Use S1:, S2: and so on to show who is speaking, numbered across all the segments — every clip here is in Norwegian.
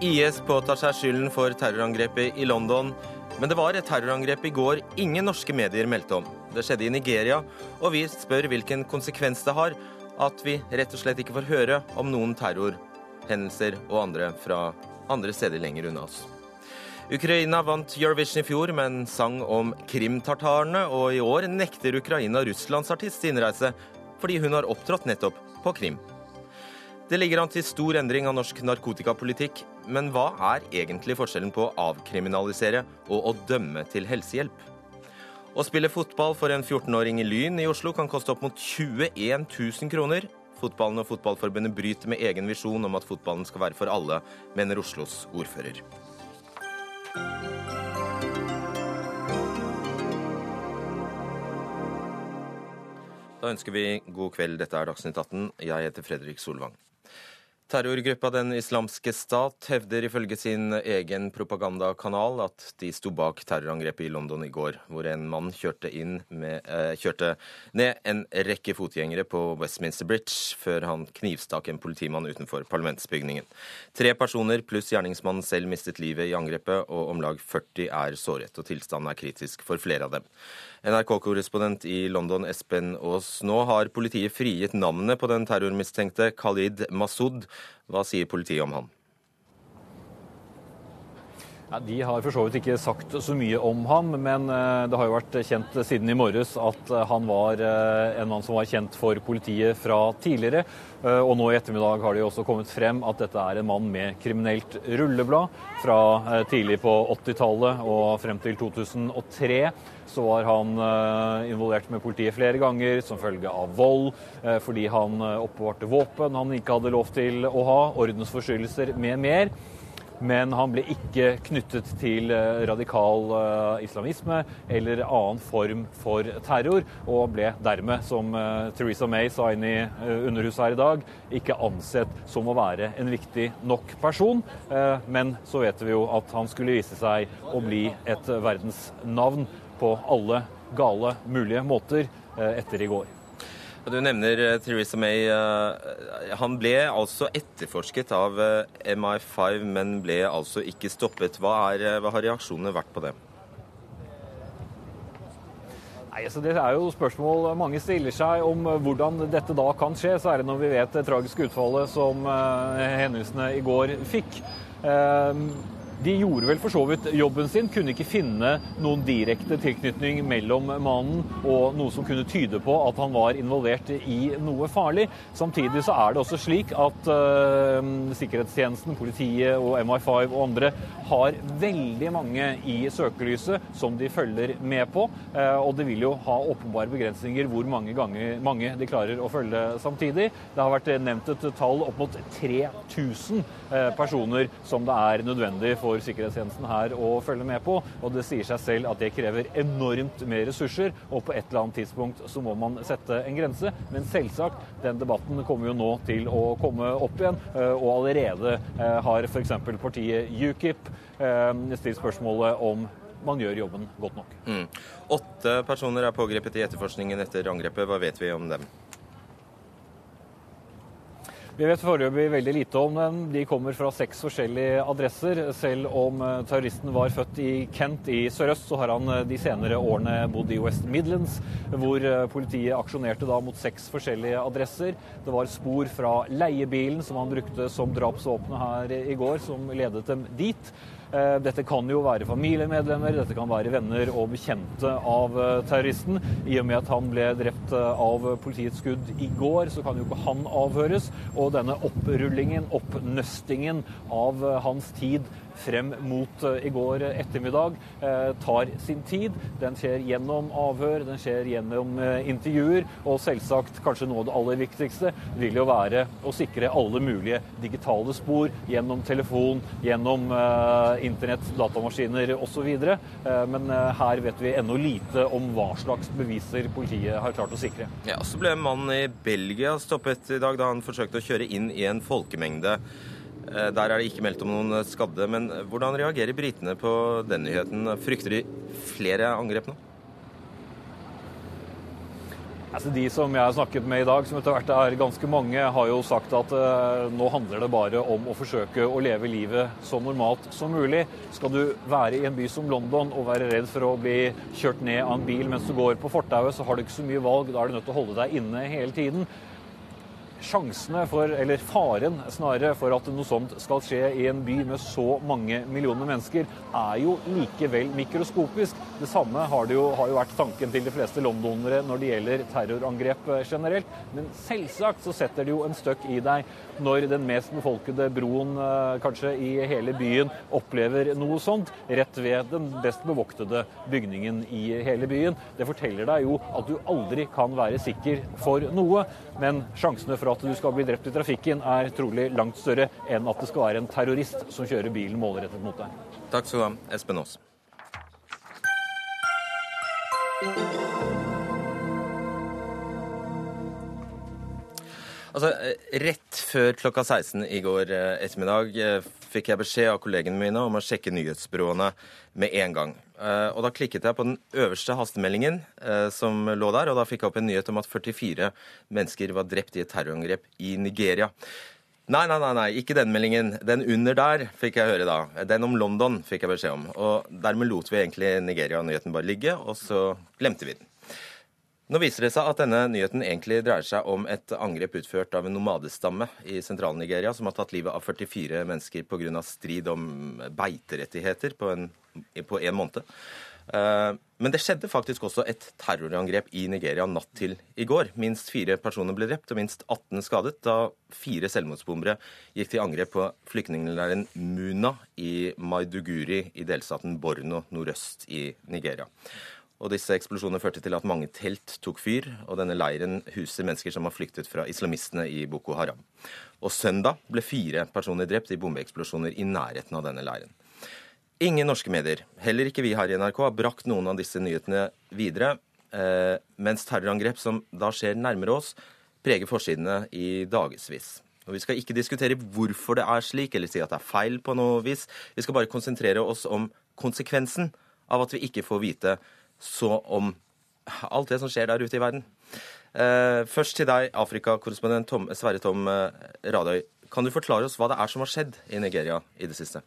S1: IS påtar seg skylden for terrorangrepet i London, men det var et terrorangrep i går ingen norske medier meldte om. Det skjedde i Nigeria, og vi spør hvilken konsekvens det har at vi rett og slett ikke får høre om noen terrorhendelser og andre fra andre steder lenger unna oss. Ukraina vant Eurovision i fjor med en sang om krimtartarene, og i år nekter Ukraina Russlands artist innreise fordi hun har opptrådt nettopp på Krim. Det ligger an til stor endring av norsk narkotikapolitikk, men hva er egentlig forskjellen på å avkriminalisere og å dømme til helsehjelp? Å spille fotball for en 14-åring i Lyn i Oslo kan koste opp mot 21 000 kroner. Fotballen og Fotballforbundet bryter med egen visjon om at fotballen skal være for alle, mener Oslos ordfører. Da ønsker vi god kveld. Dette er Dagsnytt 18. Jeg heter Fredrik Solvang. Terrorgruppa Den islamske stat hevder ifølge sin egen propagandakanal at de sto bak terrorangrepet i London i går, hvor en mann kjørte, med, eh, kjørte ned en rekke fotgjengere på Westminster Bridge før han knivstakk en politimann utenfor parlamentsbygningen. Tre personer pluss gjerningsmannen selv mistet livet i angrepet, og om lag 40 er såret. og Tilstanden er kritisk for flere av dem. NRK-korrespondent i London, Espen Aas. Nå har politiet frigitt navnet på den terrormistenkte Khalid Masud. Hva sier politiet om han?
S2: Ja, de har for så vidt ikke sagt så mye om ham, men eh, det har jo vært kjent siden i morges at eh, han var eh, en mann som var kjent for politiet fra tidligere. Og nå i ettermiddag har det jo også kommet frem at dette er en mann med kriminelt rulleblad. Fra tidlig på 80-tallet og frem til 2003 så var han involvert med politiet flere ganger som følge av vold, fordi han oppbevarte våpen han ikke hadde lov til å ha, ordensforstyrrelser med mer. Men han ble ikke knyttet til eh, radikal eh, islamisme eller annen form for terror, og ble dermed, som eh, Theresa May sa inn i Underhuset her i dag, ikke ansett som å være en viktig nok person. Men så vet vi jo at han skulle vise seg å bli et verdensnavn på alle gale mulige måter etter i går.
S1: Du nevner eh, Theresa May. Eh, han ble altså etterforsket av eh, MI5, men ble altså ikke stoppet. Hva, er, hva har reaksjonene vært på det?
S2: Nei, så Det er jo spørsmål mange stiller seg om hvordan dette da kan skje, særlig når vi vet det tragiske utfallet som hendelsene i går fikk. De gjorde vel for så vidt jobben sin, kunne ikke finne noen direkte tilknytning mellom mannen og noe som kunne tyde på at han var involvert i noe farlig. Samtidig så er det også slik at uh, sikkerhetstjenesten, politiet og MI5 og andre har veldig mange i søkelyset som de følger med på. Uh, og det vil jo ha åpenbare begrensninger hvor mange, ganger, mange de klarer å følge samtidig. Det har vært nevnt et tall opp mot 3000 uh, personer som det er nødvendig for for sikkerhetstjenesten her å følge med på. Og det sier seg selv at det krever enormt mer ressurser, og på et eller annet tidspunkt så må man sette en grense. Men selvsagt, den debatten kommer jo nå til å komme opp igjen, eh, og allerede eh, har f.eks. partiet UKIP eh, stilt spørsmålet om man gjør jobben godt nok. Mm.
S1: Åtte personer er pågrepet i etterforskningen etter angrepet. Hva vet vi om dem?
S2: Vi vet foreløpig veldig lite om dem. De kommer fra seks forskjellige adresser. Selv om eh, terroristen var født i Kent i sørøst, så har han eh, de senere årene bodd i West Midlands, hvor eh, politiet aksjonerte da mot seks forskjellige adresser. Det var spor fra leiebilen som han brukte som drapsvåpenet her i går, som ledet dem dit. Eh, dette kan jo være familiemedlemmer, dette kan være venner og bekjente av eh, terroristen. I og med at han ble drept eh, av politiets skudd i går, så kan jo ikke han avhøres. Og denne opprullingen, oppnøstingen av hans tid frem mot eh, i går ettermiddag, eh, tar sin tid. Den skjer gjennom avhør, den skjer gjennom eh, intervjuer, og selvsagt kanskje noe av det aller viktigste vil jo være å sikre alle mulige digitale spor gjennom telefon, gjennom internett, datamaskiner osv. Men her vet vi ennå lite om hva slags beviser politiet har klart å sikre.
S1: Ja, Så ble en mann i Belgia stoppet i dag da han forsøkte å kjøre inn i en folkemengde. Eh, der er det ikke meldt om noen eh, skadde. Men eh, hvordan reagerer britene på den nyheten? Frykter de flere angrep nå?
S2: Altså De som jeg har snakket med i dag, som etter hvert er ganske mange, har jo sagt at uh, nå handler det bare om å forsøke å leve livet så normalt som mulig. Skal du være i en by som London og være redd for å bli kjørt ned av en bil mens du går på fortauet, så har du ikke så mye valg. Da er du nødt til å holde deg inne hele tiden sjansene for, eller faren snarere, for at noe sånt skal skje i en by med så mange millioner mennesker, er jo likevel mikroskopisk. Det samme har, det jo, har jo vært tanken til de fleste londonere når det gjelder terrorangrep generelt. Men selvsagt så setter det jo en støkk i deg når den mest befolkede broen eh, kanskje i hele byen opplever noe sånt, rett ved den best bevoktede bygningen i hele byen. Det forteller deg jo at du aldri kan være sikker for noe, men sjansene for at du skal bli drept i trafikken, er trolig langt større enn at det skal være en terrorist som kjører bilen målrettet mot deg.
S1: Takk skal du ha, Espen Aas. Altså, Rett før klokka 16 i går eh, ettermiddag eh, fikk jeg beskjed av kollegene mine om å sjekke nyhetsbyråene med en gang. Eh, og Da klikket jeg på den øverste hastemeldingen som lå der, og da fikk jeg opp en nyhet om at 44 mennesker var drept i et terrorangrep i Nigeria. Nei, nei, nei, nei, ikke den meldingen. Den under der fikk jeg høre da. Den om London fikk jeg beskjed om. Og dermed lot vi egentlig Nigeria-nyheten bare ligge, og så glemte vi den. Nå viser det seg at denne nyheten egentlig dreier seg om et angrep utført av en nomadestamme i Sentral-Nigeria som har tatt livet av 44 mennesker pga. strid om beiterettigheter på en, på en måned. Eh, men det skjedde faktisk også et terrorangrep i Nigeria natt til i går. Minst fire personer ble drept og minst 18 skadet da fire selvmordsbombere gikk til angrep på flyktningleiren Muna i Maiduguri i delstaten Borno nordøst i Nigeria. Og disse eksplosjonene førte til at mange telt tok fyr, og denne leiren huser mennesker som har flyktet fra islamistene i Boko Haram. Og søndag ble fire personer drept i bombeeksplosjoner i nærheten av denne leiren. Ingen norske medier, heller ikke vi her i NRK, har brakt noen av disse nyhetene videre, eh, mens terrorangrep som da skjer nærmere oss, preger forsidene i dagevis. Og Vi skal ikke diskutere hvorfor det er slik, eller si at det er feil på noe vis. Vi skal bare konsentrere oss om konsekvensen av at vi ikke får vite så om alt det som skjer der ute i verden. Eh, først til deg, Afrikakorrespondent Sverre Tom eh, Radøy. Kan du forklare oss hva det er som har skjedd i Nigeria i det siste?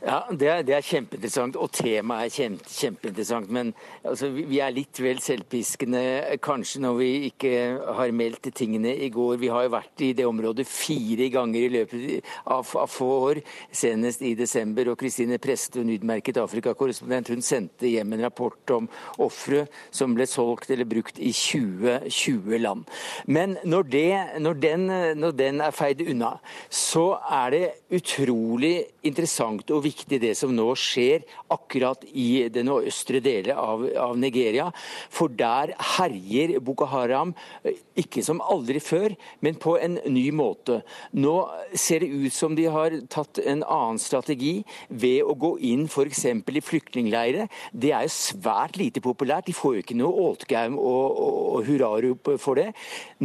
S3: Ja, det er, det er, kjempeinteressant, og temaet er kjempe, kjempeinteressant. Men altså, vi, er litt vel selvpiskende kanskje når vi ikke har meldt tingene i går. Vi har jo vært i det området fire ganger i løpet av, av få år, senest i desember. Og Kristine Preste, en utmerket Afrikakorrespondent, hun sendte hjem en rapport om ofre som ble solgt eller brukt i 20, 20 land. Men når, det, når, den, når den er feid unna, så er det utrolig interessant og viktig viktig det som nå skjer akkurat i den østre delen av, av, Nigeria. For der herjer Boko Haram eh, ikke som aldri før, men på en ny måte. Nå ser det ut som de har tatt en annen strategi ved å gå inn f.eks. i flyktningleirer. Det er jo svært lite populært. De får jo ikke noe åtgaum og, og, og hurrarop for det.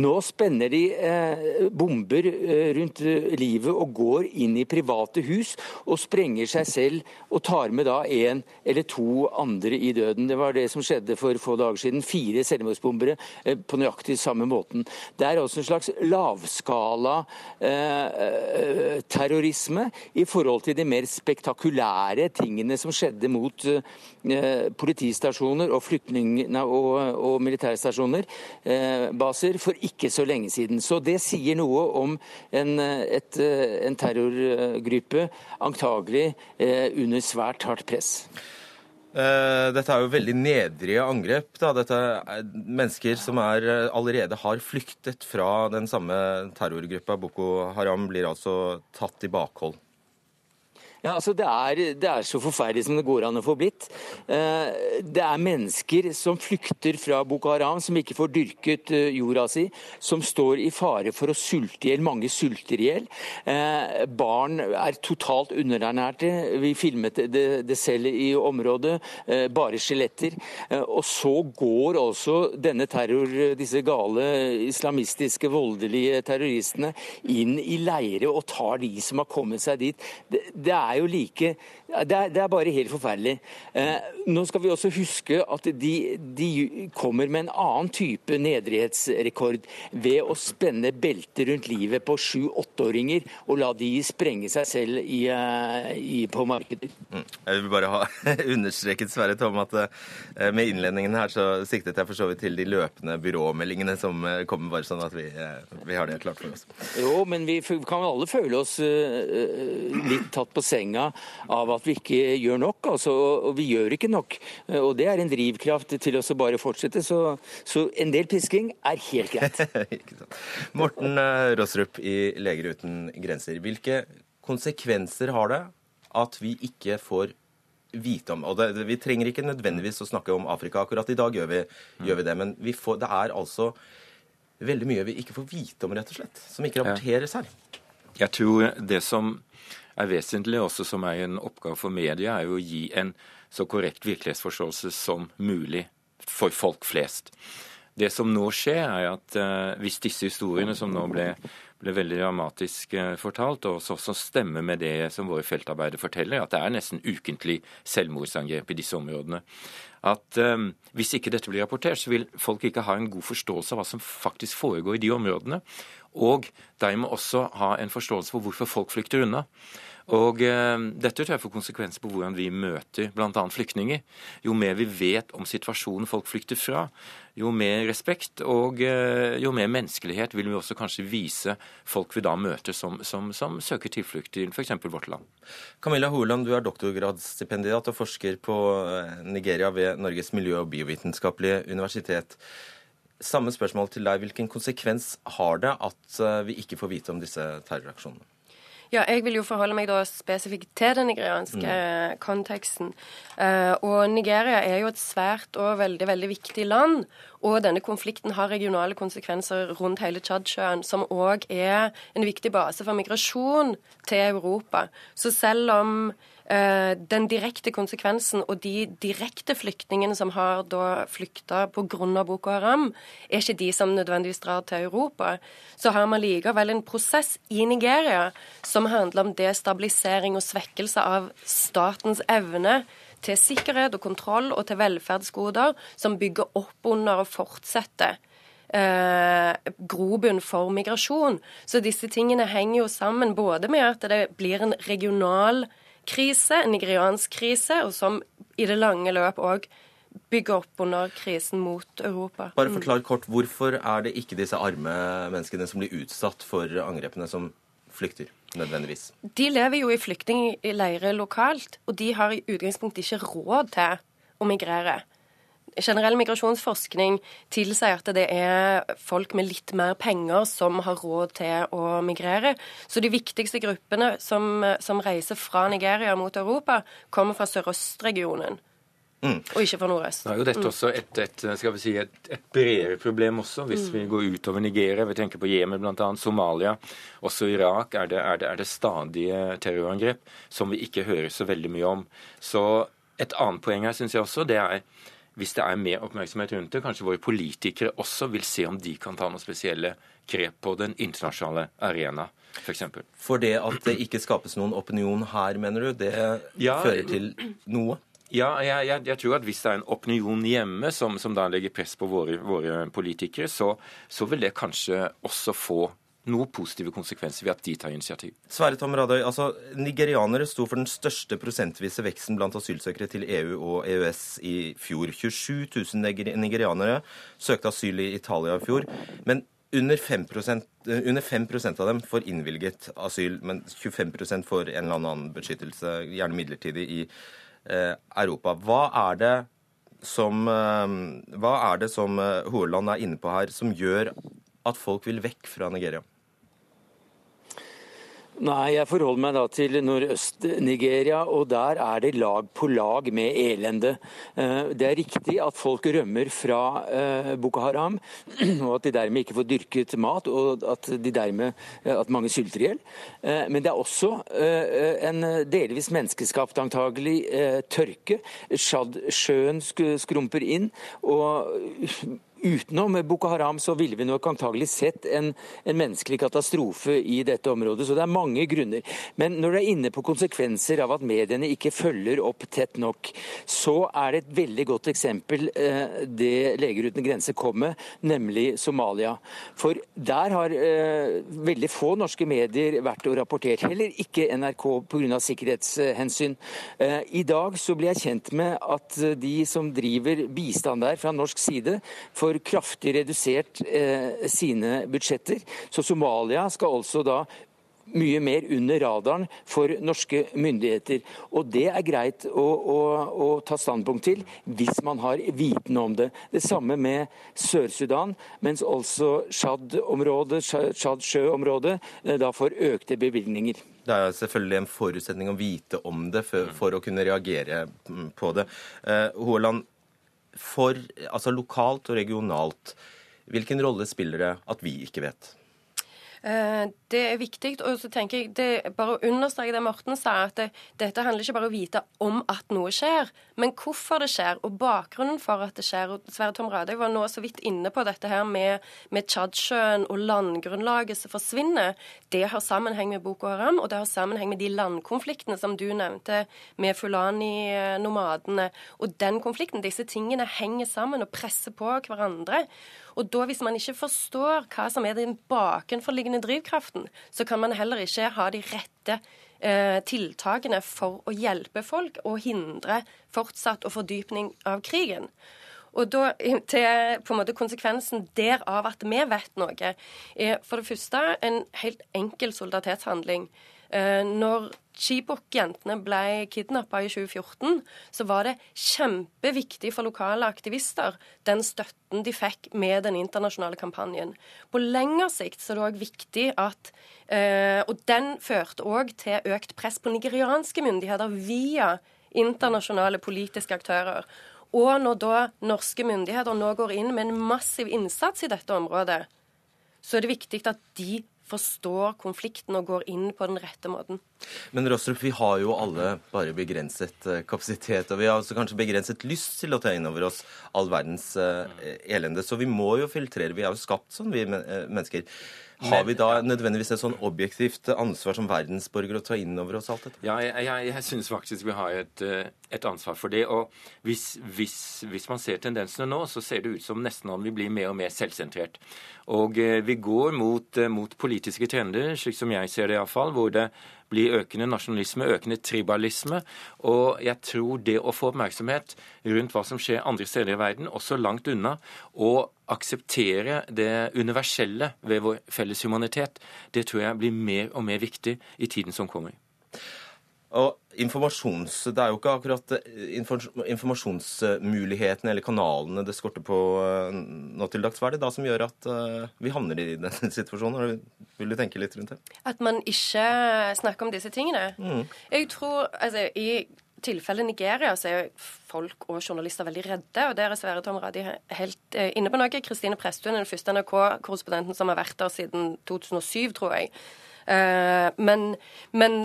S3: Nå spenner de eh, bomber eh, rundt livet og går inn i private hus og sprenger seg selv og tar med da én eller to andre i døden. Det var det som skjedde for få dager siden. Fire selvmordsbombere eh, på nøyaktig samme måten. Det er også en slags lavskala eh, eh, terrorisme i forhold til de mer spektakulære tingene som skjedde mot eh, politistasjoner og og, og militærstasjoner, eh, baser, for ikke så lenge siden. Så det sier noe om en, et, en terrorgruppe antagelig Eh, under svært hardt press.
S1: Eh, dette er jo veldig nedrige angrep. Da. Dette er mennesker som er, eh, allerede har flyktet fra den samme terrorgruppa. Boko Haram blir altså tatt i bakhold.
S3: Ja, altså det er, det er, så forferdelig som det går an å få blitt. Eh, det er mennesker som flykter fra Boko Haram, som ikke får dyrket eh, jorda si, som står i fare for å sulte i hjel. Mange sulter i hjel. Eh, barn er totalt underernærte. Vi filmet det, det selv i området. Bare skjeletter. Og så går også denne terror, disse gale islamistiske, voldelige terroristene inn i leire og tar de som har kommet seg dit. Det, det er er jo like Det er, det er bare helt forferdelig. Eh, nå skal vi også huske at de, de kommer med en annen type nedrighetsrekord ved å spenne belter rundt livet på sju-åtteåringer og la de sprenge seg selv i, eh, i, på markedet.
S1: Mm. Jeg vil bare ha understreket Sverre Tom, at eh, med innledningen her så siktet jeg for så vidt til de løpende byråmeldingene som eh, kommer, bare sånn at vi, vi har det klart for oss.
S3: Jo, men vi kan alle føle oss litt tatt på senga av at vi ikke gjør nok. Altså, og vi gjør ikke nok. Og det er en drivkraft til oss å bare fortsette. Så, så en del pisking er helt greit.
S1: Morten Rosrup i Leger uten grenser. Hvilke konsekvenser har det at vi ikke får vite om og det, Vi trenger ikke nødvendigvis å snakke om Afrika. Akkurat i dag gjør vi, gjør vi det. Men vi får, det er altså veldig mye vi ikke får vite om, rett og slett. Som ikke rapporteres her.
S4: Jeg tror det som er vesentlig, også som er en oppgave for media, er jo å gi en så korrekt virkelighetsforståelse som mulig for folk flest. Det som nå skjer, er at uh, hvis disse historiene som nå ble, ble veldig dramatisk uh, fortalt, og også stemmer med det som våre feltarbeidere forteller, at det er nesten ukentlig selvmordsangrep i disse områdene, at um, hvis ikke dette blir rapportert, så vil folk ikke ha en god forståelse av hva som faktisk foregår i de områdene, og dermed også ha en forståelse for hvorfor folk flykter unna. Og eh, Dette tror jeg får konsekvenser på hvordan vi møter bl.a. flyktninger. Jo mer vi vet om situasjonen folk flykter fra, jo mer respekt og eh, jo mer menneskelighet vil vi også kanskje vise folk vi da møter som, som, som søker tilflukt til f.eks. vårt land.
S1: Camilla Holand, du er doktorgradsstipendiat og forsker på eh, Nigeria ved Norges miljø- og biovitenskapelige universitet. Samme spørsmål til deg. Hvilken konsekvens har det at vi ikke får vite om disse terroraksjonene?
S5: Ja, jeg vil jo forholde meg da spesifikt til den nigerianske mm. konteksten. Uh, og Nigeria er jo et svært og veldig, veldig viktig land. Og denne konflikten har regionale konsekvenser rundt hele Tsjadsjøen, som òg er en viktig base for migrasjon til Europa. Så selv om Eh, den direkte konsekvensen og de direkte flyktningene som har da flykta pga. Boko Haram, er ikke de som nødvendigvis drar til Europa. Så har man likevel en prosess i Nigeria som handler om destabilisering og svekkelse av statens evne til sikkerhet og kontroll og til velferdsgoder, som bygger opp under og fortsetter eh, grobunn for migrasjon. Så disse tingene henger jo sammen både med at det blir en regional krise, en nigeriansk krise, og som i det lange løp òg bygger opp under krisen mot Europa.
S1: Bare forklar kort, Hvorfor er det ikke disse arme menneskene som blir utsatt for angrepene, som flykter? nødvendigvis?
S5: De lever jo i flyktningleirer lokalt, og de har i utgangspunktet ikke råd til å migrere generell migrasjonsforskning tilsier at det er folk med litt mer penger som har råd til å migrere. Så de viktigste gruppene som, som reiser fra Nigeria mot Europa, kommer fra sørøstregionen. Mm. Og ikke fra nordøst.
S4: Nå er jo dette mm. også et, et, si, et, et bredere problem også, hvis mm. vi går utover Nigeria. Vi tenker på Jemen bl.a., Somalia, også Irak er det, er, det, er det stadige terrorangrep som vi ikke hører så veldig mye om. Så et annet poeng her syns jeg også, det er hvis det er mer oppmerksomhet rundt det, kanskje våre politikere også vil se om de kan ta noen spesielle grep på den internasjonale arena, f.eks. For, eksempel.
S1: for det at det ikke skapes noen opinion her, mener du, det ja, fører til noe?
S4: Ja, jeg, jeg, jeg, tror at hvis det er en opinion hjemme som, som da legger press på våre, våre politikere, så, så vil det kanskje også få noe positive konsekvenser ved at de tar initiativ.
S1: Sverre Tom Radøy, altså Nigerianere sto for den største prosentvise veksten blant asylsøkere til EU og EØS i fjor. 27 000 nigerianere søkte asyl i Italia i fjor. men under 5%, under 5% av dem får innvilget asyl, men 25% får en eller annen beskyttelse, gjerne midlertidig, i eh, Europa. Hva er det som, eh, hva er det som eh, Hoeland er inne på her, som gjør at folk vil vekk fra Nigeria?
S3: Nei, jeg forholder meg da til Nordøst-Nigeria, og der er det lag på lag med elende. Eh, det er riktig at folk rømmer fra eh, Boko Haram, og at de dermed ikke får dyrket mat, og at, de dermed, eh, at mange sulter i hjel. Men det er også en delvis menneskeskapt antagelig tørke. Tsjadsjøen skrumper inn. og utenom Boko Haram så ville vi nok antagelig sett en, en, menneskelig katastrofe i dette området. Så det er mange grunner. Men når du er inne på konsekvenser av at mediene ikke følger opp tett nok, så er det et veldig godt eksempel eh, det Leger uten grenser kom med, nemlig Somalia. For der har eh, veldig få norske medier vært og rapportert. Heller ikke NRK pga. sikkerhetshensyn. Eh, I dag så blir jeg kjent med at de som driver bistand der fra norsk side, får kraftig redusert eh, sine budsjetter. Så Somalia skal altså da mye mer under radaren for norske myndigheter. Og Det er greit å, å, å ta standpunkt til hvis man har viten om det. Det samme med Sør-Sudan, mens også Tsjad-området, Tsjad-sjøområdet eh, da får økte bevilgninger.
S1: Det er selvfølgelig en forutsetning å vite om det for, for å kunne reagere mm, på det. Eh, Hoeland, for altså lokalt og regionalt, hvilken rolle spiller det at vi ikke vet?
S5: Eh, det er viktig. Og så tenker jeg, det bare å understreke det Morten sa, at det, dette handler ikke bare om å vite om at noe skjer, men hvorfor det skjer, og bakgrunnen for at det skjer. Og Sverre Tom Radøy var nå så vidt inne på dette her med, med Tsjadsjøen og landgrunnlaget som forsvinner. Det har sammenheng med Boko Haram, og det har sammenheng med de landkonfliktene som du nevnte, med Fulani-nomadene. Og den konflikten, disse tingene henger sammen og presser på hverandre. Og da, hvis man ikke forstår hva som er den bakenforliggende drivkraften, så kan man heller ikke ha de rette eh, tiltakene for å hjelpe folk og hindre fortsatt og fordypning av krigen. Og da til på en måte konsekvensen derav at vi vet noe, er for det første en helt enkel solidaritetshandling. Eh, når Chibok-jentene ble kidnappa i 2014, så var det kjempeviktig for lokale aktivister den støtten de fikk med den internasjonale kampanjen. På lengre sikt så er det òg viktig at eh, Og den førte òg til økt press på nigerianske myndigheter via internasjonale politiske aktører. Og når da norske myndigheter nå går inn med en massiv innsats i dette området, så er det viktig at de forstår konflikten og går inn på den rette måten.
S1: Men Rostrup, vi har jo alle bare begrenset eh, kapasitet, og vi har også kanskje begrenset lyst til å ta inn over oss all verdens uh, elende. Så vi må jo filtrere. Vi er jo skapt sånn, vi eh, mennesker. Har vi da nødvendigvis et sånn objektivt ansvar som verdensborger å ta inn over oss alt dette?
S4: Ja, jeg, jeg, jeg syns faktisk vi har et, et, ansvar for det. Og hvis, hvis, hvis, man ser tendensene nå, så ser det ut som nesten om vi blir mer og mer selvsentrert. Og vi går mot, mot politiske trender, slik som jeg ser det iallfall, hvor det blir økende nasjonalisme, økende tribalisme. Og jeg tror det å få oppmerksomhet rundt hva som skjer andre steder i verden, også langt unna, og akseptere det universelle ved vår felles humanitet, det tror jeg blir mer og mer viktig i tiden som kommer.
S1: Og informasjons, Det er jo ikke akkurat eh, informasjonsmulighetene eller kanalene det skorter på eh, nå til dags. Hva er det da som gjør at eh, vi havner i denne situasjonen? Vil du tenke litt rundt det?
S5: At man ikke snakker om disse tingene. Mm. Jeg tror, altså, I tilfellet Nigeria så er folk og journalister veldig redde. og Der er Sverre Tom Radi helt inne på noe. Kristine Presttun er den første NRK-korrespondenten som har vært der siden 2007, tror jeg. men, men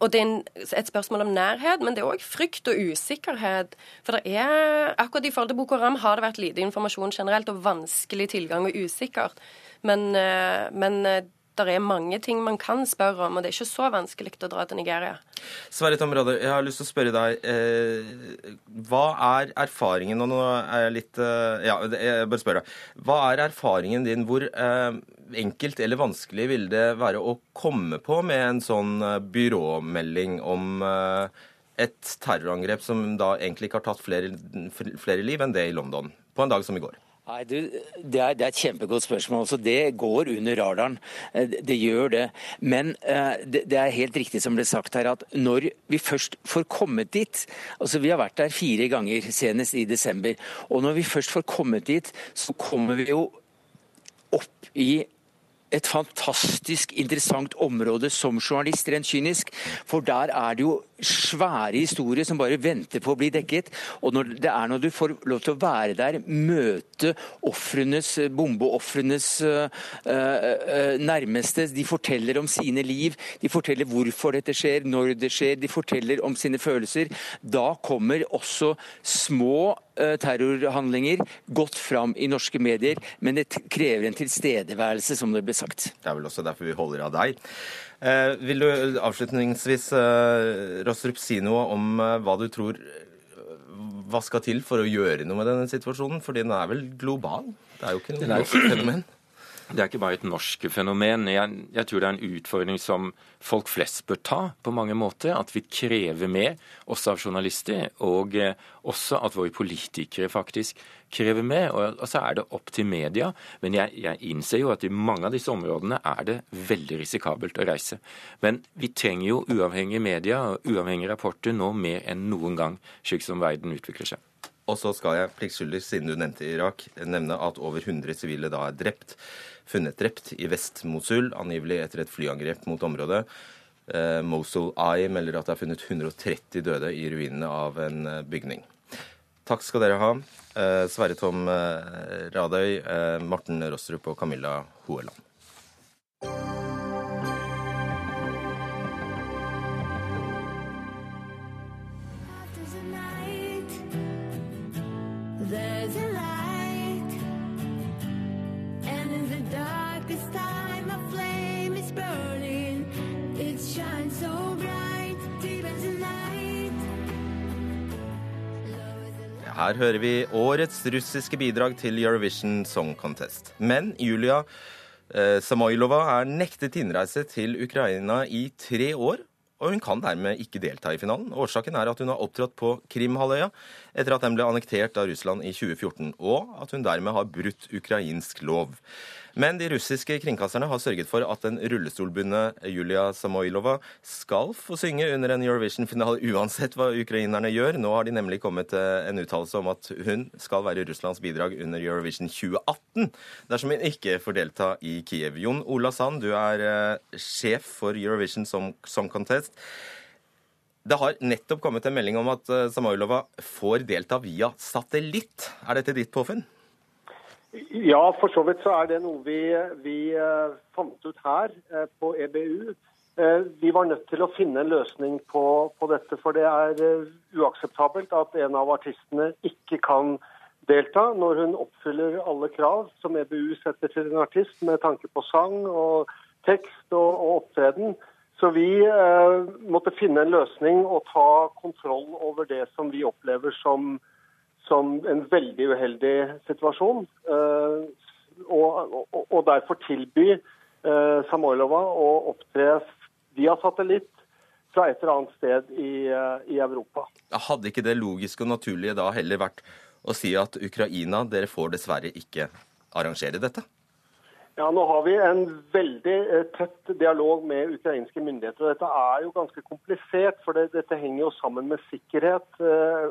S5: og det er et spørsmål om nærhet, men det er òg frykt og usikkerhet. For det er, akkurat i forhold til Boko Haram har det vært lite informasjon generelt, og vanskelig tilgang og usikkert. Men, eh, men eh, det er mange ting man kan spørre om, og det er ikke så vanskelig å dra til Nigeria.
S1: Sverre Tamrade, jeg har lyst til å spørre deg. Eh, hva er erfaringen Og nå er jeg litt eh, Ja, jeg bare spør deg. Hva er erfaringen din? Hvor eh, enkelt eller vanskelig vil det være å komme på med en sånn eh, byråmelding om eh, et terrorangrep som da egentlig ikke har tatt flere, flere liv enn det i London, på en dag som i går?
S3: Nei, du, det, er, det, er, et kjempegodt spørsmål. så Det går under radaren. Eh, det, det gjør det. Men uh, det, det, er helt riktig som ble sagt her, at når vi først får kommet dit altså Vi har vært der fire ganger, senest i desember. Og når vi først får kommet dit, så kommer vi jo opp i et fantastisk interessant område som journalist, rent kynisk. For der er det jo svære historier som bare venter på å bli dekket. Og når det er når du får lov til å være der, møte ofrenes, bombeofrenes øh, øh, nærmeste, de forteller om sine liv, de forteller hvorfor dette skjer, når det skjer, de forteller om sine følelser. Da kommer også små terrorhandlinger gått fram i norske medier, men det krever en tilstedeværelse, som det ble sagt.
S1: Det er vel også derfor vi holder av deg. Eh, vil du avslutningsvis, eh, Rostrup, si noe om eh, hva du tror hva skal til for å gjøre noe med denne situasjonen? For den er vel global? Det er jo ikke noe fenomen?
S4: Det er ikke bare et norsk fenomen. Jeg, jeg, tror det er en utfordring som folk flest bør ta på mange måter. At vi krever mer, også av journalister, og eh, også at våre politikere faktisk krever mer. Og, og så er det opp til media. Men jeg, jeg, innser jo at i mange av disse områdene er det veldig risikabelt å reise. Men vi trenger jo uavhengige media og uavhengige rapporter nå mer enn noen gang, slik som verden utvikler seg.
S1: Og så skal jeg pliktskyldig, siden du nevnte Irak, nevne at over 100 sivile da er drept funnet drept i Vest-Mosul, angivelig etter et flyangrep mot området. Eh, Mosul Eye melder at det er funnet 130 døde i ruinene av en eh, bygning. Takk skal dere ha, eh, Sverre Tom eh, Radøy, eh, Morten Rostrup og Camilla Hoeland. Her hører vi årets russiske bidrag til Eurovision Song Contest. Men Julia eh, Samoylova er nektet innreise til Ukraina i tre år, og hun kan dermed ikke delta i finalen. Årsaken er at hun har opptrådt på Krimhalvøya etter at den ble annektert av Russland i 2014, og at hun dermed har brutt ukrainsk lov. Men de russiske kringkasterne har sørget for at den rullestolbundne Julia Samoylova skal få synge under en Eurovision-finale uansett hva ukrainerne gjør. Nå har de nemlig kommet til en uttalelse om at hun skal være Russlands bidrag under Eurovision 2018 dersom hun ikke får delta i Kiev. Jon Ola Sand, du er eh, sjef for Eurovision Song Contest. Det har nettopp kommet en melding om at Samoilova Samoylova får delta via satellitt. Er dette ditt påfunn?
S6: Ja, for så vidt så er det noe vi, vi uh, fant ut her uh, på EBU. Uh, vi var nødt til å finne en løsning på, på dette, for det er uakseptabelt at en av artistene ikke kan delta når hun oppfyller alle krav som EBU setter til en artist med tanke på sang og tekst og, og opptreden. Så vi måtte finne en løsning og ta kontroll over det som vi opplever som som en veldig uheldig situasjon. Eh, og, og, og derfor tilby eh, Samoylova å opptre via satellitt fra et eller annet sted i, eh, i Europa.
S1: Hadde ikke det logiske og naturlige da heller vært å si at Ukraina, dere får dessverre ikke arrangere dette?
S6: Ja, Nå har vi en veldig tett dialog med ukrainske myndigheter. og Dette er jo ganske komplisert, for det, dette henger jo sammen med sikkerhet.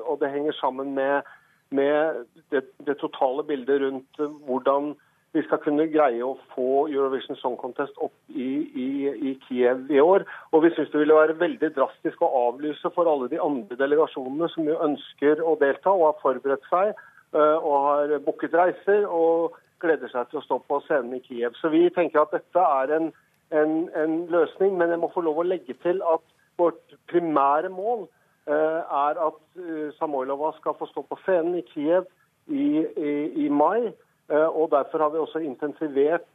S6: Og det henger sammen med med det, det, totale bildet rundt hvordan vi skal kunne greie å få Eurovision Song Contest opp i, i, i Kiev i år. Og vi syns det ville være veldig drastisk å avlyse for alle de andre delegasjonene som jo ønsker å delta og har forberedt seg uh, og har booket reiser og gleder seg til å stå på scenen i Kiev. Så vi tenker at dette er en, en, en løsning, men jeg må få lov å legge til at vårt primære mål Eh, er at Samoilova Samoylova skal få stå på scenen i Kiev i, i, i mai. Eh, og Derfor har vi også intensivert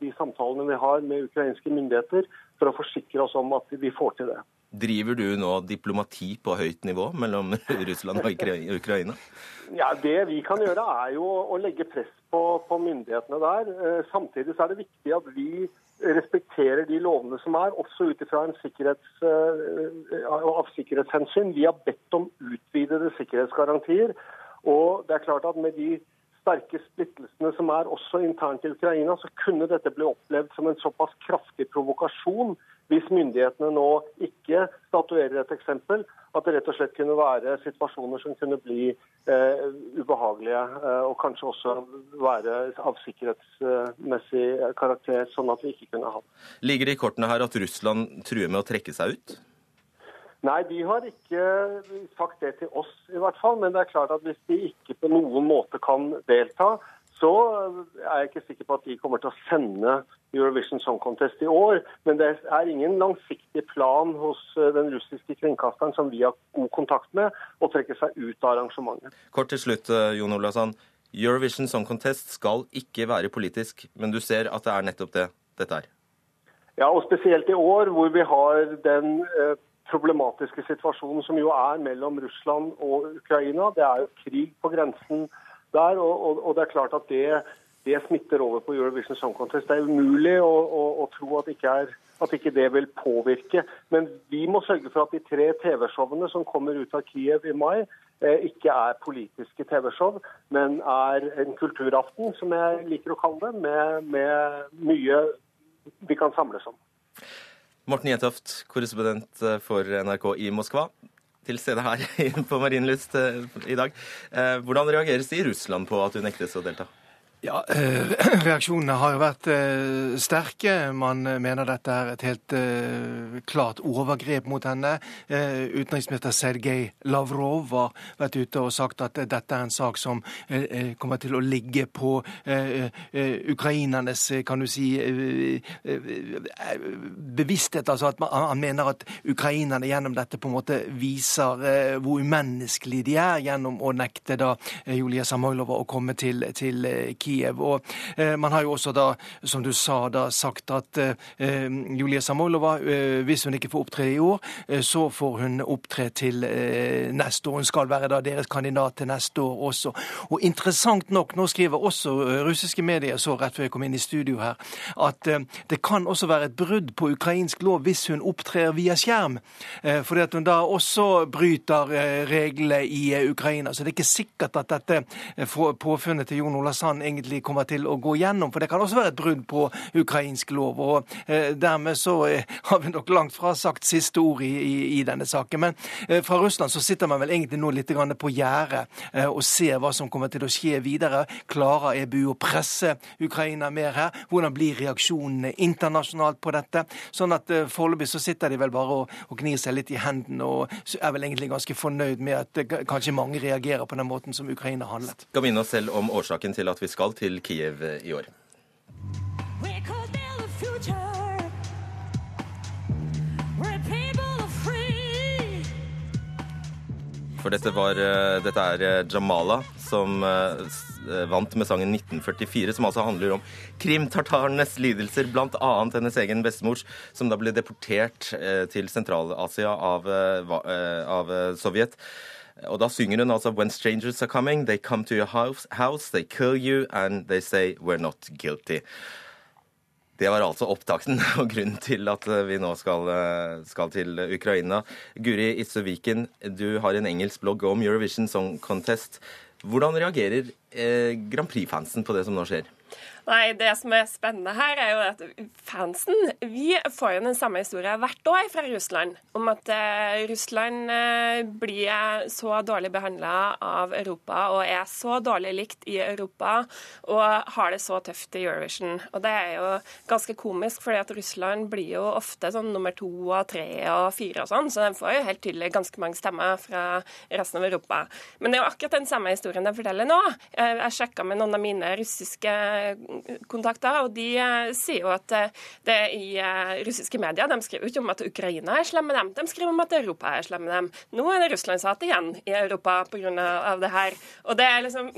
S6: de samtalene vi har med ukrainske myndigheter, for å forsikre oss om at vi får til det.
S1: Driver du nå diplomati på høyt nivå mellom Russland og Ukraina?
S6: Ja, Det vi kan gjøre, er jo å legge press på, på myndighetene der. Samtidig er det viktig at vi respekterer de lovene som er, også ut ifra sikkerhets, eh, av sikkerhetshensyn. Vi har bedt om utvidede sikkerhetsgarantier. Og det er klart at med de sterke splittelsene som er også internt i Ukraina, så kunne dette bli opplevd som en såpass kraftig provokasjon hvis myndighetene nå ikke statuerer et eksempel, at det rett og slett kunne være situasjoner som kunne bli eh, ubehagelige, eh, og kanskje også være av sikkerhetsmessig karakter, sånn at vi ikke kunne ha.
S1: Ligger det i kortene her at Russland truer med å trekke seg ut?
S6: Nei, de har ikke sagt det til oss i hvert fall. Men det er klart at hvis de ikke på noen måte kan delta, så er jeg ikke sikker på at de kommer til å sende Eurovision Song Contest i år. Men det er ingen langsiktig plan hos den russiske kringkasteren som vi har god kontakt med, å trekke seg ut av arrangementet.
S1: Kort til slutt, Jon Olavsson. Eurovision Song Contest skal ikke være politisk, men du ser at det er nettopp det dette er?
S6: Ja, og spesielt i år hvor vi har den eh, problematiske situasjonen som jo er mellom Russland og Ukraina. Det er jo krig på grensen der, og, og, og det er klart at det, det, smitter over på Eurovision Song Contest. Det er umulig å, å, å tro at ikke, er, at ikke, det vil påvirke. Men vi må sørge for at de tre TV-showene som kommer ut av Kiev i mai, eh, ikke er politiske TV-show, men er en kulturaften, som jeg liker å kalle det, med, med mye vi kan samles om.
S1: Morten Jentoft, korrespondent for NRK i Moskva, til stede her på Marienlyst eh, i dag. Eh, hvordan reageres det i Russland på at hun nektes å delta?
S7: Ja, eh, Reaksjonene har jo vært eh, sterke. Man eh, mener dette er et helt klart overgrep mot henne. Utenriksminister Sergej Lavrov har vært ute og sagt at dette er en sak som kommer til å ligge på ukrainernes kan du si, bevissthet. Altså at han mener at ukrainerne gjennom dette på en måte viser hvor umenneskelige de er, gjennom å nekte da Julia Samoilova å komme til, til Kiev. Kiev. Og eh, man har jo også da, som du sa, da sagt at eh, Julia Samolova, eh, hvis hun ikke får opptre i år, eh, så får hun opptre til eh, neste år. Hun skal være da deres kandidat til neste år også. Og interessant nok, nå skriver også eh, russiske medier, så rett før jeg kom inn i studio her, at det kan også være et brudd på ukrainsk lov hvis hun opptrer via skjerm. fordi at hun da også bryter reglene i Ukraina. Så det er ikke sikkert at dette påfunnet til Jon Ola Sand egentlig kommer til å gå gjennom. For det kan også være et brudd på ukrainsk lov. Og eh, dermed så eh, har vi nok langt fra sagt siste ord i, i, i denne saken. Men eh, fra Russland så sitter man vel egentlig nå litt på gjerdet og ser hva som kommer til å skje videre. Klarer EBU å presse Ukraina mer her? Hvordan blir reaksjonene internasjonalt på dette? Sånn at foreløpig så sitter de vel bare og, og gnir seg litt i hendene og er vel egentlig ganske fornøyd med at kanskje mange reagerer på den måten som Ukraina handlet.
S1: Skal minne oss selv om årsaken til at vi skal til Kiev i år. For dette, var, eh, dette er eh, Jamala som eh, vant med sangen 1944, som altså handler om krimtartarenes lidelser, bl.a. hennes egen bestemors, som da ble deportert til Sentral-Asia av, av Sovjet. Og da synger hun altså When strangers are coming, they come to your house, they kill you, and they say we're not guilty. Det var altså opptakten og grunnen til at eh, vi nå skal, eh, skal til Ukraina. Guri Itzøviken, du har en engelsk blogg om Eurovision Song Contest. Hvordan reagerer eh, Grand Prix-fansen på det som nå skjer?
S8: Nei, Det som er spennende her, er jo at fansen Vi får jo den samme historien hvert år fra Russland om at uh, Russland uh, blir så dårlig behandla av Europa og er så dårlig likt i Europa og har det så tøft i Eurovision. Og Det er jo ganske komisk, fordi at Russland blir jo ofte sånn nummer to og tre og fire og sånn, så de får jo helt tydelig ganske mange stemmer fra resten av Europa. Men det er jo akkurat den samme historien de forteller nå. Jeg sjekka med noen av mine russiske kontakter, og de eh, sier jo at det det i eh, russiske medier de skriver ikke om at Ukraina er slem med dem, de skriver om at Europa er slem med dem. Nå er det Russlandshat igjen i Europa pga. det her. Og det er liksom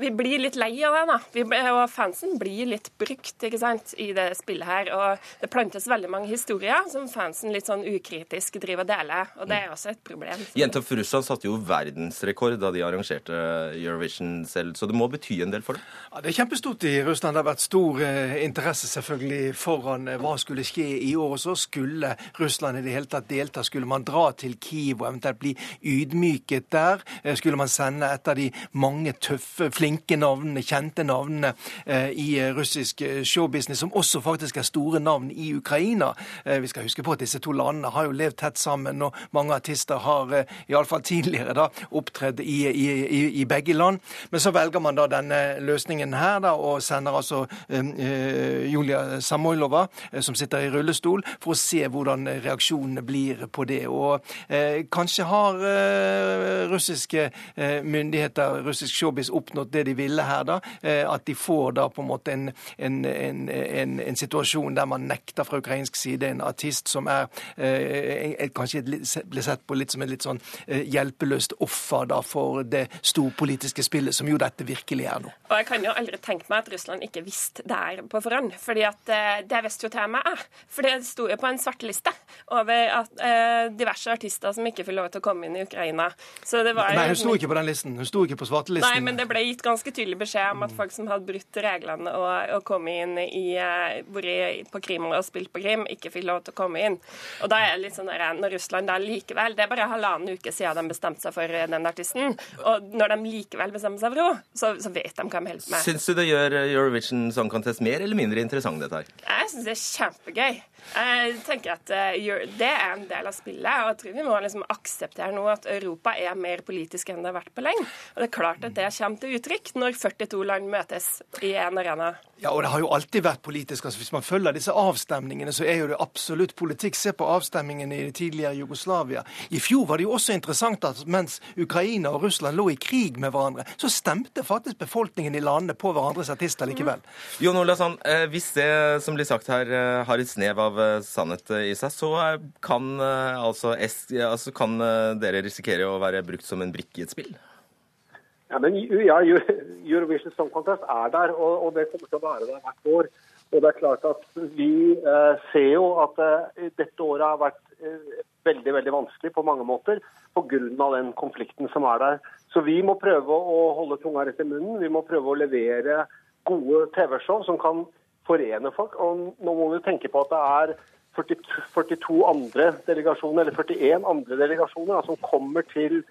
S8: vi blir litt lei av det, da. Vi, og fansen blir litt brukt ikke sant, i det spillet her. Og det plantes veldig mange historier som fansen litt sånn ukritisk driver og deler. Og det er også et problem.
S1: Jentopp Russland satte jo verdensrekord da de arrangerte Eurovision selv, så det må bety en del for det?
S7: Ja, Det er kjempestort i Russland. Det har vært stor eh, interesse selvfølgelig foran eh, hva skulle skje i år. Og så skulle Russland i det hele tatt delta. Skulle man dra til Kiev og eventuelt bli ydmyket der? Eh, skulle man sende et av de mange tøffe flinke navnene, kjente navnene eh, i eh, russisk eh, showbusiness, som også faktisk er store navn i Ukraina. Vi skal huske på at disse to landene har jo levd tett sammen, og mange artister har iallfall tidligere da opptredd i, i, i, i, begge land. Men så velger man da denne løsningen her, da, og sender altså eh, Julia Samoilova, som sitter i rullestol, for å se hvordan reaksjonene blir på det. Og eh, kanskje har eh, russiske myndigheter, russisk showbiz, opp oppnådd det de ville her, da. At de får da på en måte en, en, en, en situasjon der man nekter fra ukrainsk side en artist som er kanskje blir sett på litt som et litt sånn hjelpeløst offer da for det storpolitiske spillet, som jo dette virkelig er nå.
S8: Og jeg kan jo aldri tenke meg at Russland ikke visste det her på forhånd. fordi at det visste jo til meg jeg. For det sto jo på en svarteliste over at, eh, diverse artister som ikke får lov til å komme inn i Ukraina.
S7: Nei, hun sto ikke på den listen. Hun sto ikke på svartelisten.
S8: Nei, men det ble gitt ganske tydelig beskjed om at folk som hadde brutt reglene og, og kommet inn i i, på Krim og spilt på Krim, ikke fikk lov til å komme inn. Og da er det litt sånn der, når Russland da likevel Det er bare halvannen uke siden de bestemte seg for den artisten. Og når de likevel bestemmer seg for henne, så, så, vet de hva de holder på med.
S1: Syns du det gjør Eurovision Song Contest mer eller mindre interessant, dette her?
S8: Jeg syns det er kjempegøy. Jeg tenker at uh, Det er en del av spillet. og jeg tror Vi må liksom akseptere nå at Europa er mer politisk enn det har vært på lenge. Og Det er klart at det kommer til uttrykk når 42 land møtes i en arena.
S7: Ja, og Det har jo alltid vært politisk. altså Hvis man følger disse avstemningene, så er jo det absolutt politikk. Se på avstemningen i det tidligere Jugoslavia. I fjor var det jo også interessant at mens Ukraina og Russland lå i krig med hverandre, så stemte faktisk befolkningen i landene på hverandres artister likevel. Mm.
S1: Jon Olav eh, hvis det som blir sagt her eh, har et snev av eh, sannhet i seg, så kan, altså, altså, kan dere risikere å være brukt som en brikke i et spill?
S6: Ja, men ja, Eurovision Song Contest er der, og, og, det kommer til å være der hvert år. Og det er klart at Vi eh, ser jo at eh, dette året har vært eh, veldig veldig vanskelig på mange måter pga. den konflikten som er der. Så vi må prøve å holde tunga rett i munnen. Vi må prøve å levere gode TV-show som kan forene folk. Og nå må vi tenke på at det er 42 andre delegasjoner, eller 41 andre delegasjoner som kommer til,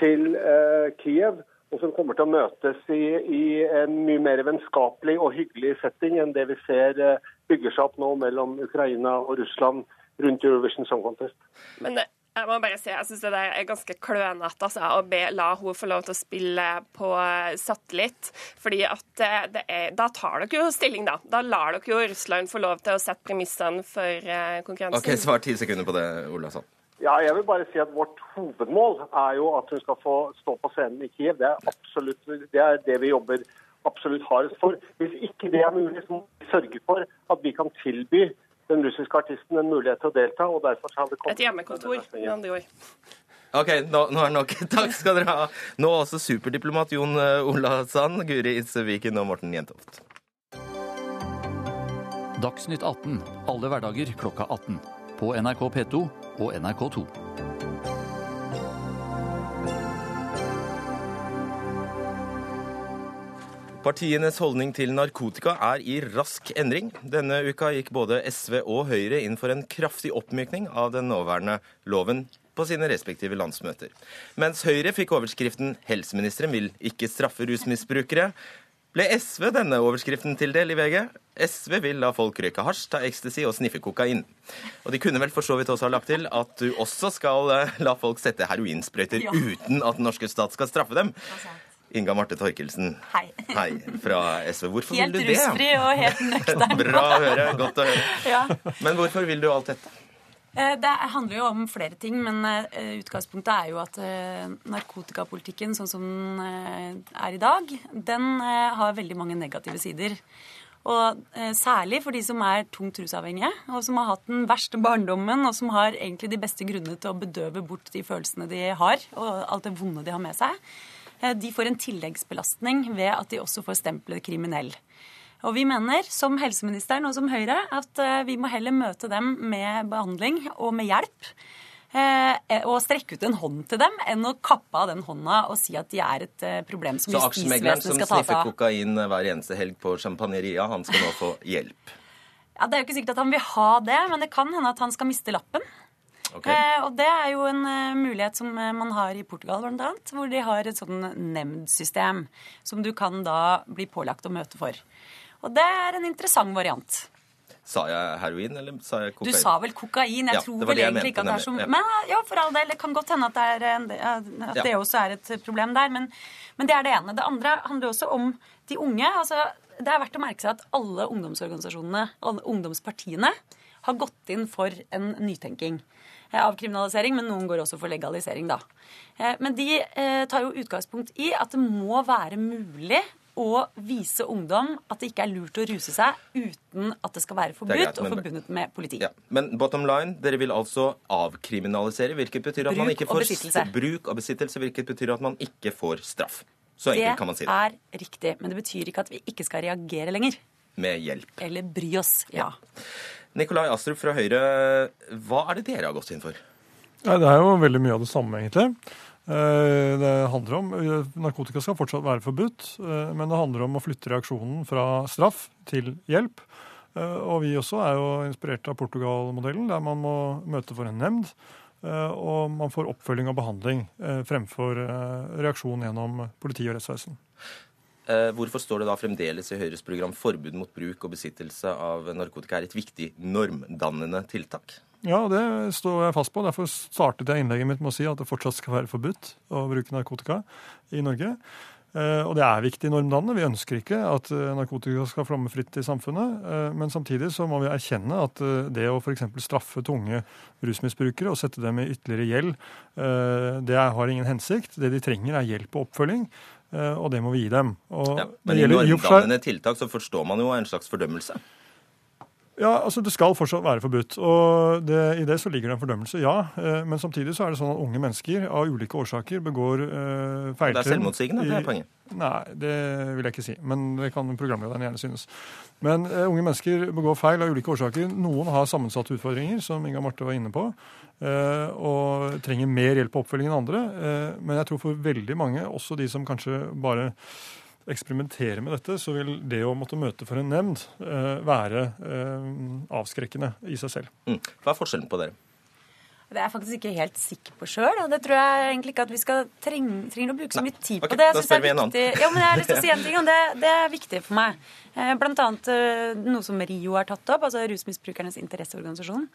S6: til uh, Kiev og som kommer til å møtes i, i, en mye mer vennskapelig og hyggelig setting enn det vi ser eh, bygger seg opp nå mellom Ukraina og Russland rundt Eurovision Song Contest.
S8: Men det, jeg må bare si, jeg syns det der er ganske klønete altså, å be, la hun få lov til å spille på eh, satellitt. fordi at eh, er, Da tar dere jo stilling, da. Da lar dere jo Russland få lov til å sette premissene for konkurransen.
S1: Ok, Svar ti sekunder på det, Ola
S6: Ja, jeg vil bare si at Vårt hovedmål er jo at hun skal få stå på scenen i Kiev. Det er, absolutt, det, er det vi jobber absolutt hardest for. Hvis ikke det er mulig, så må vi sørge for at vi kan tilby den russiske artisten en mulighet til å delta. og derfor har det kommet...
S8: Et hjemmekontor, med andre ord.
S1: OK, nå, nå er det nok. Takk skal dere ha. Nå også superdiplomat Jon eh, Ola Sand, Guri Itzeviken og Morten Jentoft.
S9: Dagsnytt 18 alle hverdager klokka 18. På NRK P2 og NRK2.
S1: Partienes holdning til narkotika er i rask endring. Denne uka gikk både SV og Høyre inn for en kraftig oppmykning av den nåværende loven på sine respektive landsmøter. Mens Høyre fikk overskriften 'Helseministeren vil ikke straffe rusmisbrukere', ble SV denne overskriften til del i VG. SV vil la folk røyke hasj, ta ecstasy og sniffe kokain. Og de kunne vel for så vidt også ha lagt til at du også skal eh, la folk sette heroinsprøyter uten at den norske stat skal straffe dem. Inga Marte Torkelsen,
S10: Hei.
S1: Hei, fra SV. Hvorfor
S10: helt
S1: vil du det?
S10: Helt rusfri og helt nøktern.
S1: Bra å høre. Godt å høre. Ja. Men hvorfor vil du alt dette?
S10: Eh, det handler jo om flere ting, men eh, utgangspunktet er jo at eh, narkotikapolitikken sånn som den er i dag, den har veldig mange negative sider. Og særlig for de som er tungt rusavhengige, og som har hatt den verste barndommen, og som har egentlig de beste grunnene til å bedøve bort de følelsene de har, og alt det vonde de har med seg. De får en tilleggsbelastning ved at de også får stempelet kriminell. Og vi mener, som helseministeren og som Høyre, at eh, vi må heller møte dem med behandling og med hjelp. Eh, og strekke ut en hånd til dem enn å kappe av den hånda og si at de er et eh, problem som justisvesenet skal ta seg av. Så
S1: aksjemegleren som sniffer kokain hver eneste helg på Champagneria, han skal nå få hjelp?
S10: Ja, Det er jo ikke sikkert at han vil ha det, men det kan hende at han skal miste lappen. Okay. Eh, og det er jo en uh, mulighet som uh, man har i Portugal, blant annet, hvor de har et sånn nemndsystem som du kan da bli pålagt å møte for. Og det er en interessant variant.
S1: Sa jeg heroin, eller sa jeg kokain?
S10: Du sa vel kokain. Jeg ja, tror vel egentlig ikke at det er så ja. Men ja, for all del. Det kan godt hende at, det, er, at ja. også er et problem der. Men, men, det er det ene. Det andre handler også om de unge. Altså, det er verdt å merke seg at alle ungdomsorganisasjonene, alle ungdomspartiene, har gått inn for en nytenking. Avkriminalisering, men noen går også for legalisering, da. Men de tar jo utgangspunkt i at det må være mulig å vise ungdom at det ikke er lurt å ruse seg uten at det skal være forbudt greit, men, og forbundet med politi. Ja,
S1: men bottom line, dere vil altså avkriminalisere, hvilket betyr at bruk man ikke får og bruk og besittelse, hvilket betyr at man ikke får straff. Så enkelt kan man si
S10: det. Det er riktig, men det betyr ikke at vi ikke skal reagere lenger.
S1: Med hjelp.
S10: Eller bry oss, ja. ja.
S1: Nikolai Astrup fra Høyre, hva er det dere har gått inn for?
S11: Ja, det er jo veldig mye av det samme, egentlig. Eh, det handler om, eh, Narkotika skal fortsatt være forbudt, eh, men det handler om å flytte reaksjonen fra straff til hjelp. Og vi også er jo inspirert av Portugal-modellen, der man må møte for en nemnd. Og man får oppfølging og behandling fremfor reaksjon gjennom politi og rettsvesen.
S1: Hvorfor står det da fremdeles i Høyres program forbud mot bruk og besittelse av narkotika er et viktig normdannende tiltak?
S11: Ja, det står jeg fast på. Derfor startet jeg innlegget mitt med å si at det fortsatt skal være forbudt å bruke narkotika i Norge. Eh, og det er viktig normdannende. Vi ønsker ikke at eh, narkotika skal flomme fritt i samfunnet. Eh, men samtidig så må vi erkjenne at det å f.eks. straffe tunge rusmisbrukere og sette dem i ytterligere gjeld, det har ingen hensikt. Det de trenger er hjelp og oppfølging. Og det må vi gi dem. Og
S1: ja, men i normdannende tiltak så forstår man jo en slags fordømmelse?
S11: Ja, altså Det skal fortsatt være forbudt. og det, I det så ligger det en fordømmelse, ja. Eh, men samtidig så er det sånn at unge mennesker av ulike årsaker begår eh, feiltrinn.
S1: Det er selvmotsigende, det er poenget?
S11: Nei, det vil jeg ikke si. Men det kan programlederen gjerne synes. Men eh, unge mennesker begår feil av ulike årsaker. Noen har sammensatte utfordringer, som Inga Marte var inne på. eh, og trenger mer hjelp og oppfølging enn andre. men jeg tror for veldig mange, også de som kanskje bare eksperimentere med dette, så vil det å måtte møte for en nemnd eh, være eh, avskrekkende i seg selv.
S1: Mm. Hva er forskjellen på dere?
S10: Det er jeg faktisk ikke helt sikker på sjøl. Og det tror jeg egentlig ikke at vi skal trenge, trenger å bruke så mye tid Nei. på. Okay, det.
S1: Da spør vi en annen.
S10: Ja, men jeg har lyst til å si en ting, og det, det er viktig for meg. Eh, blant annet noe som Rio har tatt opp, altså Rusmisbrukernes interesseorganisasjon.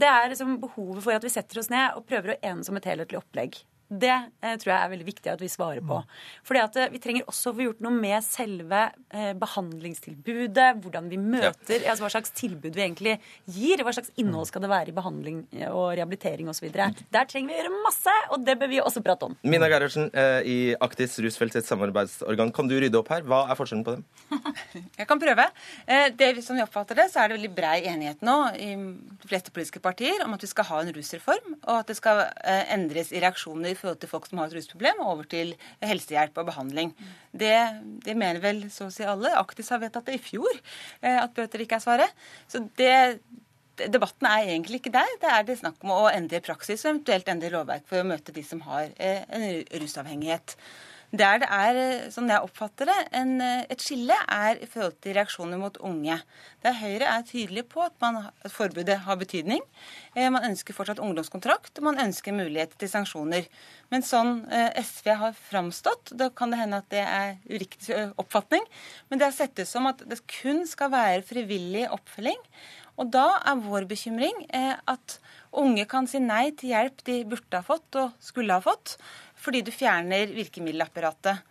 S10: Det er liksom behovet for at vi setter oss ned og prøver å enes om et helhetlig opplegg. Det eh, tror jeg er veldig viktig at vi svarer på. Fordi at eh, Vi trenger også å få gjort noe med selve eh, behandlingstilbudet. Hvordan vi møter, ja. altså hva slags tilbud vi egentlig gir. Hva slags innhold skal det være i behandling eh, og rehabilitering osv. Der trenger vi å gjøre masse, og det bør vi også prate om.
S1: Mina Gerhardsen eh, i Aktis rusfeltets samarbeidsorgan, kan du rydde opp her? Hva er forskjellen på dem?
S12: jeg kan prøve. Eh, det, som vi oppfatter det, så er det veldig brei enighet nå i de fleste politiske partier om at vi skal ha en rusreform, og at det skal endres i reaksjoner forhold til folk som har et rusproblem, over til helsehjelp og behandling. Det, det mener vel så å si alle. Aktis har vedtatt det i fjor, eh, at bøter ikke er svaret. Så det, debatten er egentlig ikke der. Det er det snakk om å endre praksis og eventuelt endre lovverk for å møte de som har eh, en rusavhengighet. Der det er, som jeg oppfatter det, en, et skille, er i forhold til reaksjoner mot unge. Der Høyre er tydelig på at, man, at forbudet har betydning. Eh, man ønsker fortsatt ungdomskontrakt, og man ønsker mulighet til sanksjoner. Men sånn eh, SV har framstått, da kan det hende at det er uriktig eh, oppfatning, men det har sett ut som at det kun skal være frivillig oppfølging. Og da er vår bekymring at unge kan si nei til hjelp de burde ha fått og skulle ha fått fordi du fjerner virkemiddelapparatet.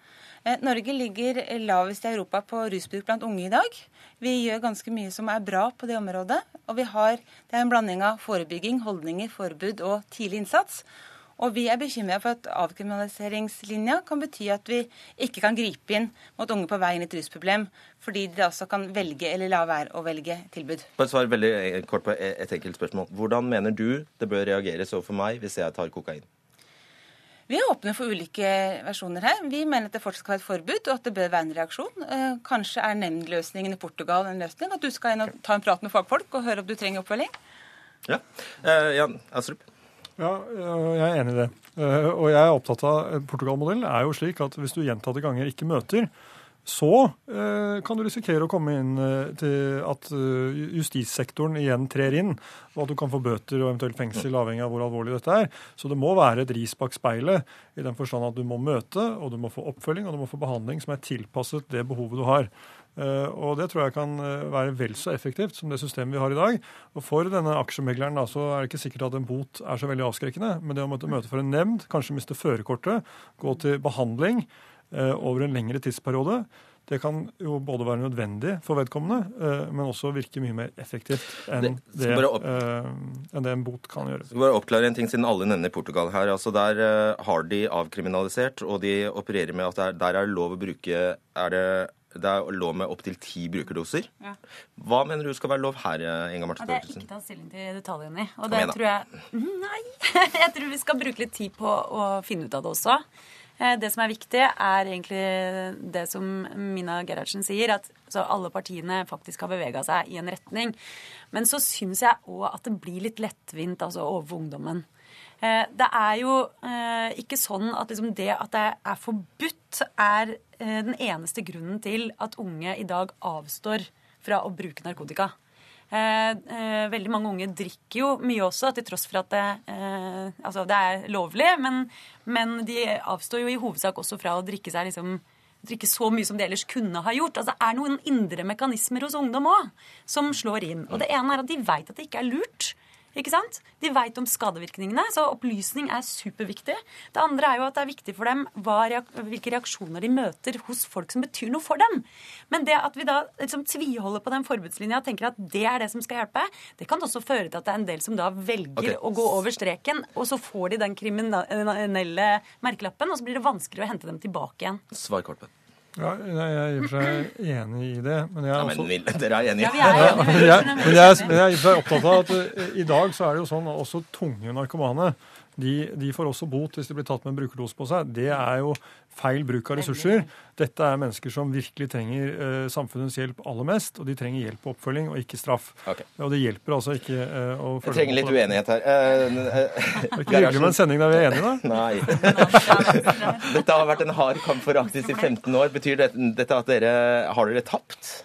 S12: Eh, Norge ligger lavest i Europa på rusbruk blant unge i dag. Vi gjør ganske mye som er bra på det området. Og vi har, det er en blanding av forebygging, holdninger, forbud og tidlig innsats. Og vi er bekymra for at avkriminaliseringslinja kan bety at vi ikke kan gripe inn mot unge på vei inn i et rusproblem, fordi de også kan velge eller la være å velge tilbud.
S1: Bare svar veldig kort på et enkelt spørsmål. Hvordan mener du det bør reageres overfor meg hvis jeg tar kokain?
S12: Vi er åpne for ulike versjoner her. Vi mener at det fortsatt skal være et forbud, og at det bør være en reaksjon. Eh, kanskje er nemndløsningen i Portugal en løsning? At du skal inn og ta en prat med fagfolk og høre om du trenger oppfølging?
S1: Ja. Uh, Jan Astrup?
S11: Ja, jeg er enig i det. Eh, og jeg er opptatt av Portugal-modellen er jo slik at hvis du gjentatte ganger ikke møter, så eh, kan du risikere å komme inn eh, til at eh, justissektoren igjen trer inn, og at du kan få bøter og eventuelt fengsel, avhengig av hvor alvorlig dette er. Så det må være et ris bak speilet, i den forstand at du må møte, og du må få oppfølging, og du må få behandling som er tilpasset det behovet du har. Og Det tror jeg kan være vel så effektivt som det systemet vi har i dag. Og For denne aksjemegleren da, så er det ikke sikkert at en bot er så veldig avskrekkende. Men det å måtte møte for en nemnd, kanskje miste førerkortet, gå til behandling, Eh, over en lengre tidsperiode, Det kan jo både være nødvendig for vedkommende, eh, men også virke mye mer effektivt enn
S1: Det-
S11: det,
S1: opp-
S11: eh, enn det en bot kan gjøre.
S1: skal bare oppklare en ting, siden alle nevner Portugal her. altså Der eh, har de avkriminalisert, og de opererer med at er, der er det lov å bruke er det, det er lov med opptil ti brukerdoser.
S10: Ja.
S1: Hva mener du skal være lov her, eh, Inga
S10: Ja,
S1: Marte
S10: det har
S1: jeg
S10: ikke tatt stilling til detaljene i. Og det tror jeg Nei! Jeg tror vi skal bruke litt tid på å finne ut av det også. Eh, Det som er viktig, er egentlig det som Mina Gerhardsen sier, at alle partiene faktisk har bevega seg i en retning. Men så syns jeg òg at det blir litt lettvint altså, overfor ungdommen. Eh, Det er jo eh, ikke sånn at liksom det at det er forbudt, er den eneste grunnen til at unge i dag avstår fra å bruke narkotika. Eh, eh, veldig mange unge drikker jo mye også, til tross for at det, eh, altså det er lovlig. Men, men de avstår jo i hovedsak også fra å drikke seg liksom drikke så mye som de ellers kunne ha gjort. Altså, det er noen indre mekanismer hos ungdom òg som slår inn. Og det ene er at de veit at det ikke er lurt. Ikke sant? De veit om skadevirkningene, så opplysning er superviktig. Det andre er jo at det er viktig for dem reak hvilke reaksjoner de møter hos folk som betyr noe for dem. Men det at vi da liksom tviholder på den forbudslinja og tenker at det er det som skal hjelpe, det kan også føre til at det er en del som da velger
S1: okay.
S10: å gå over streken, og så får de den kriminelle merkelappen, og så blir det vanskeligere å hente dem tilbake igjen.
S1: Svar kort på.
S11: Ja, jeg er i og for seg enig i det, men jeg er
S1: Ja,
S11: også
S1: men dere er enige?
S10: Ja, vi er enige.
S11: men jeg, men jeg, men jeg er i og for seg opptatt av at uh, i dag så er det jo sånn også tunge narkomane de, de får også bot hvis de blir tatt med en brukerdos på seg. Det er jo feil bruk av ressurser. Dette er mennesker som virkelig trenger eh, samfunnets hjelp aller mest, og de trenger hjelp og oppfølging, og ikke straff.
S1: Okay.
S11: Og det hjelper altså ikke eh, å
S1: Jeg
S11: følge
S1: trenger litt uenighet her. Eh, eh,
S11: Det er ikke hyggelig med en sending der vi er enige, da?
S1: Nei. Dette har vært en hard kamp for Aktis i 15 år. Betyr dette at dere har dere tapt?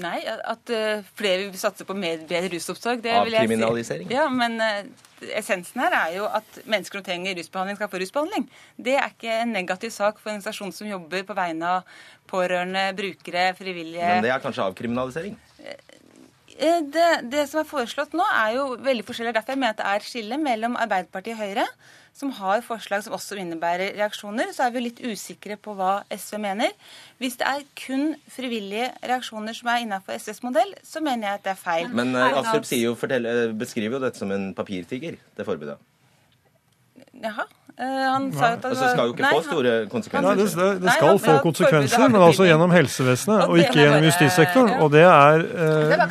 S12: Nei, at eh, flere vil satse på mer, bedre rusomsorg. det vil jeg si.
S1: Avkriminalisering.
S12: Ja, men eh, essensen her er jo at mennesker som trenger rusbehandling, skal få rusbehandling. Det er ikke en negativ sak for en organisasjon som jobber på vegne av pårørende, brukere, frivillige.
S1: Men det er kanskje avkriminalisering?
S12: Eh, Det, det som er foreslått nå, er jo veldig forskjellig. Derfor jeg mener at det er skille mellom Arbeiderpartiet og Høyre, som har forslag som også innebærer reaksjoner. Så er vi litt usikre på hva SV mener. Hvis det er kun frivillige reaksjoner som er innenfor SVs modell, så mener jeg at det er feil.
S1: Men eh, Astrup sier jo, fortell, eh, beskriver jo dette som en papirtiger, det forbudet.
S12: Jaha. Eh, Han sa at
S1: Altså, det skal jo ikke
S12: Nei,
S1: få store konsekvenser.
S11: Nei, det, det skal
S12: men
S11: få konsekvenser, men altså gjennom helsevesenet
S12: Og
S11: og ikke gjennom justissektoren.
S12: ja.
S11: Og det er, eh,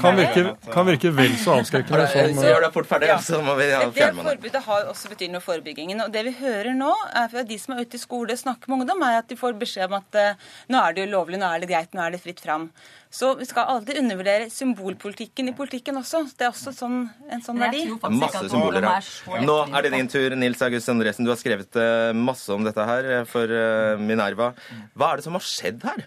S11: kan, virke, kan virke vel så avskrekkende
S1: Så gjør det fort ferdig, ja, så må vi ha fjerne det.
S12: forbudet har også betydning for forebyggingen. Og det vi hører nå, er fra de som er ute i skole og snakker med ungdom, er at de får beskjed om at eh, nå er det jo lovlig, nå er det greit, nå er det fritt fram. Så vi skal aldri undervurdere symbolpolitikken i politikken også. Det er også sånn, en sånn verdi.
S1: Masse symboler her.
S10: er
S1: Nå er det din tur, Nils August Andresen. Du har skrevet eh, masse om dette her eh, for eh, Minerva. Hva er det som har skjedd her?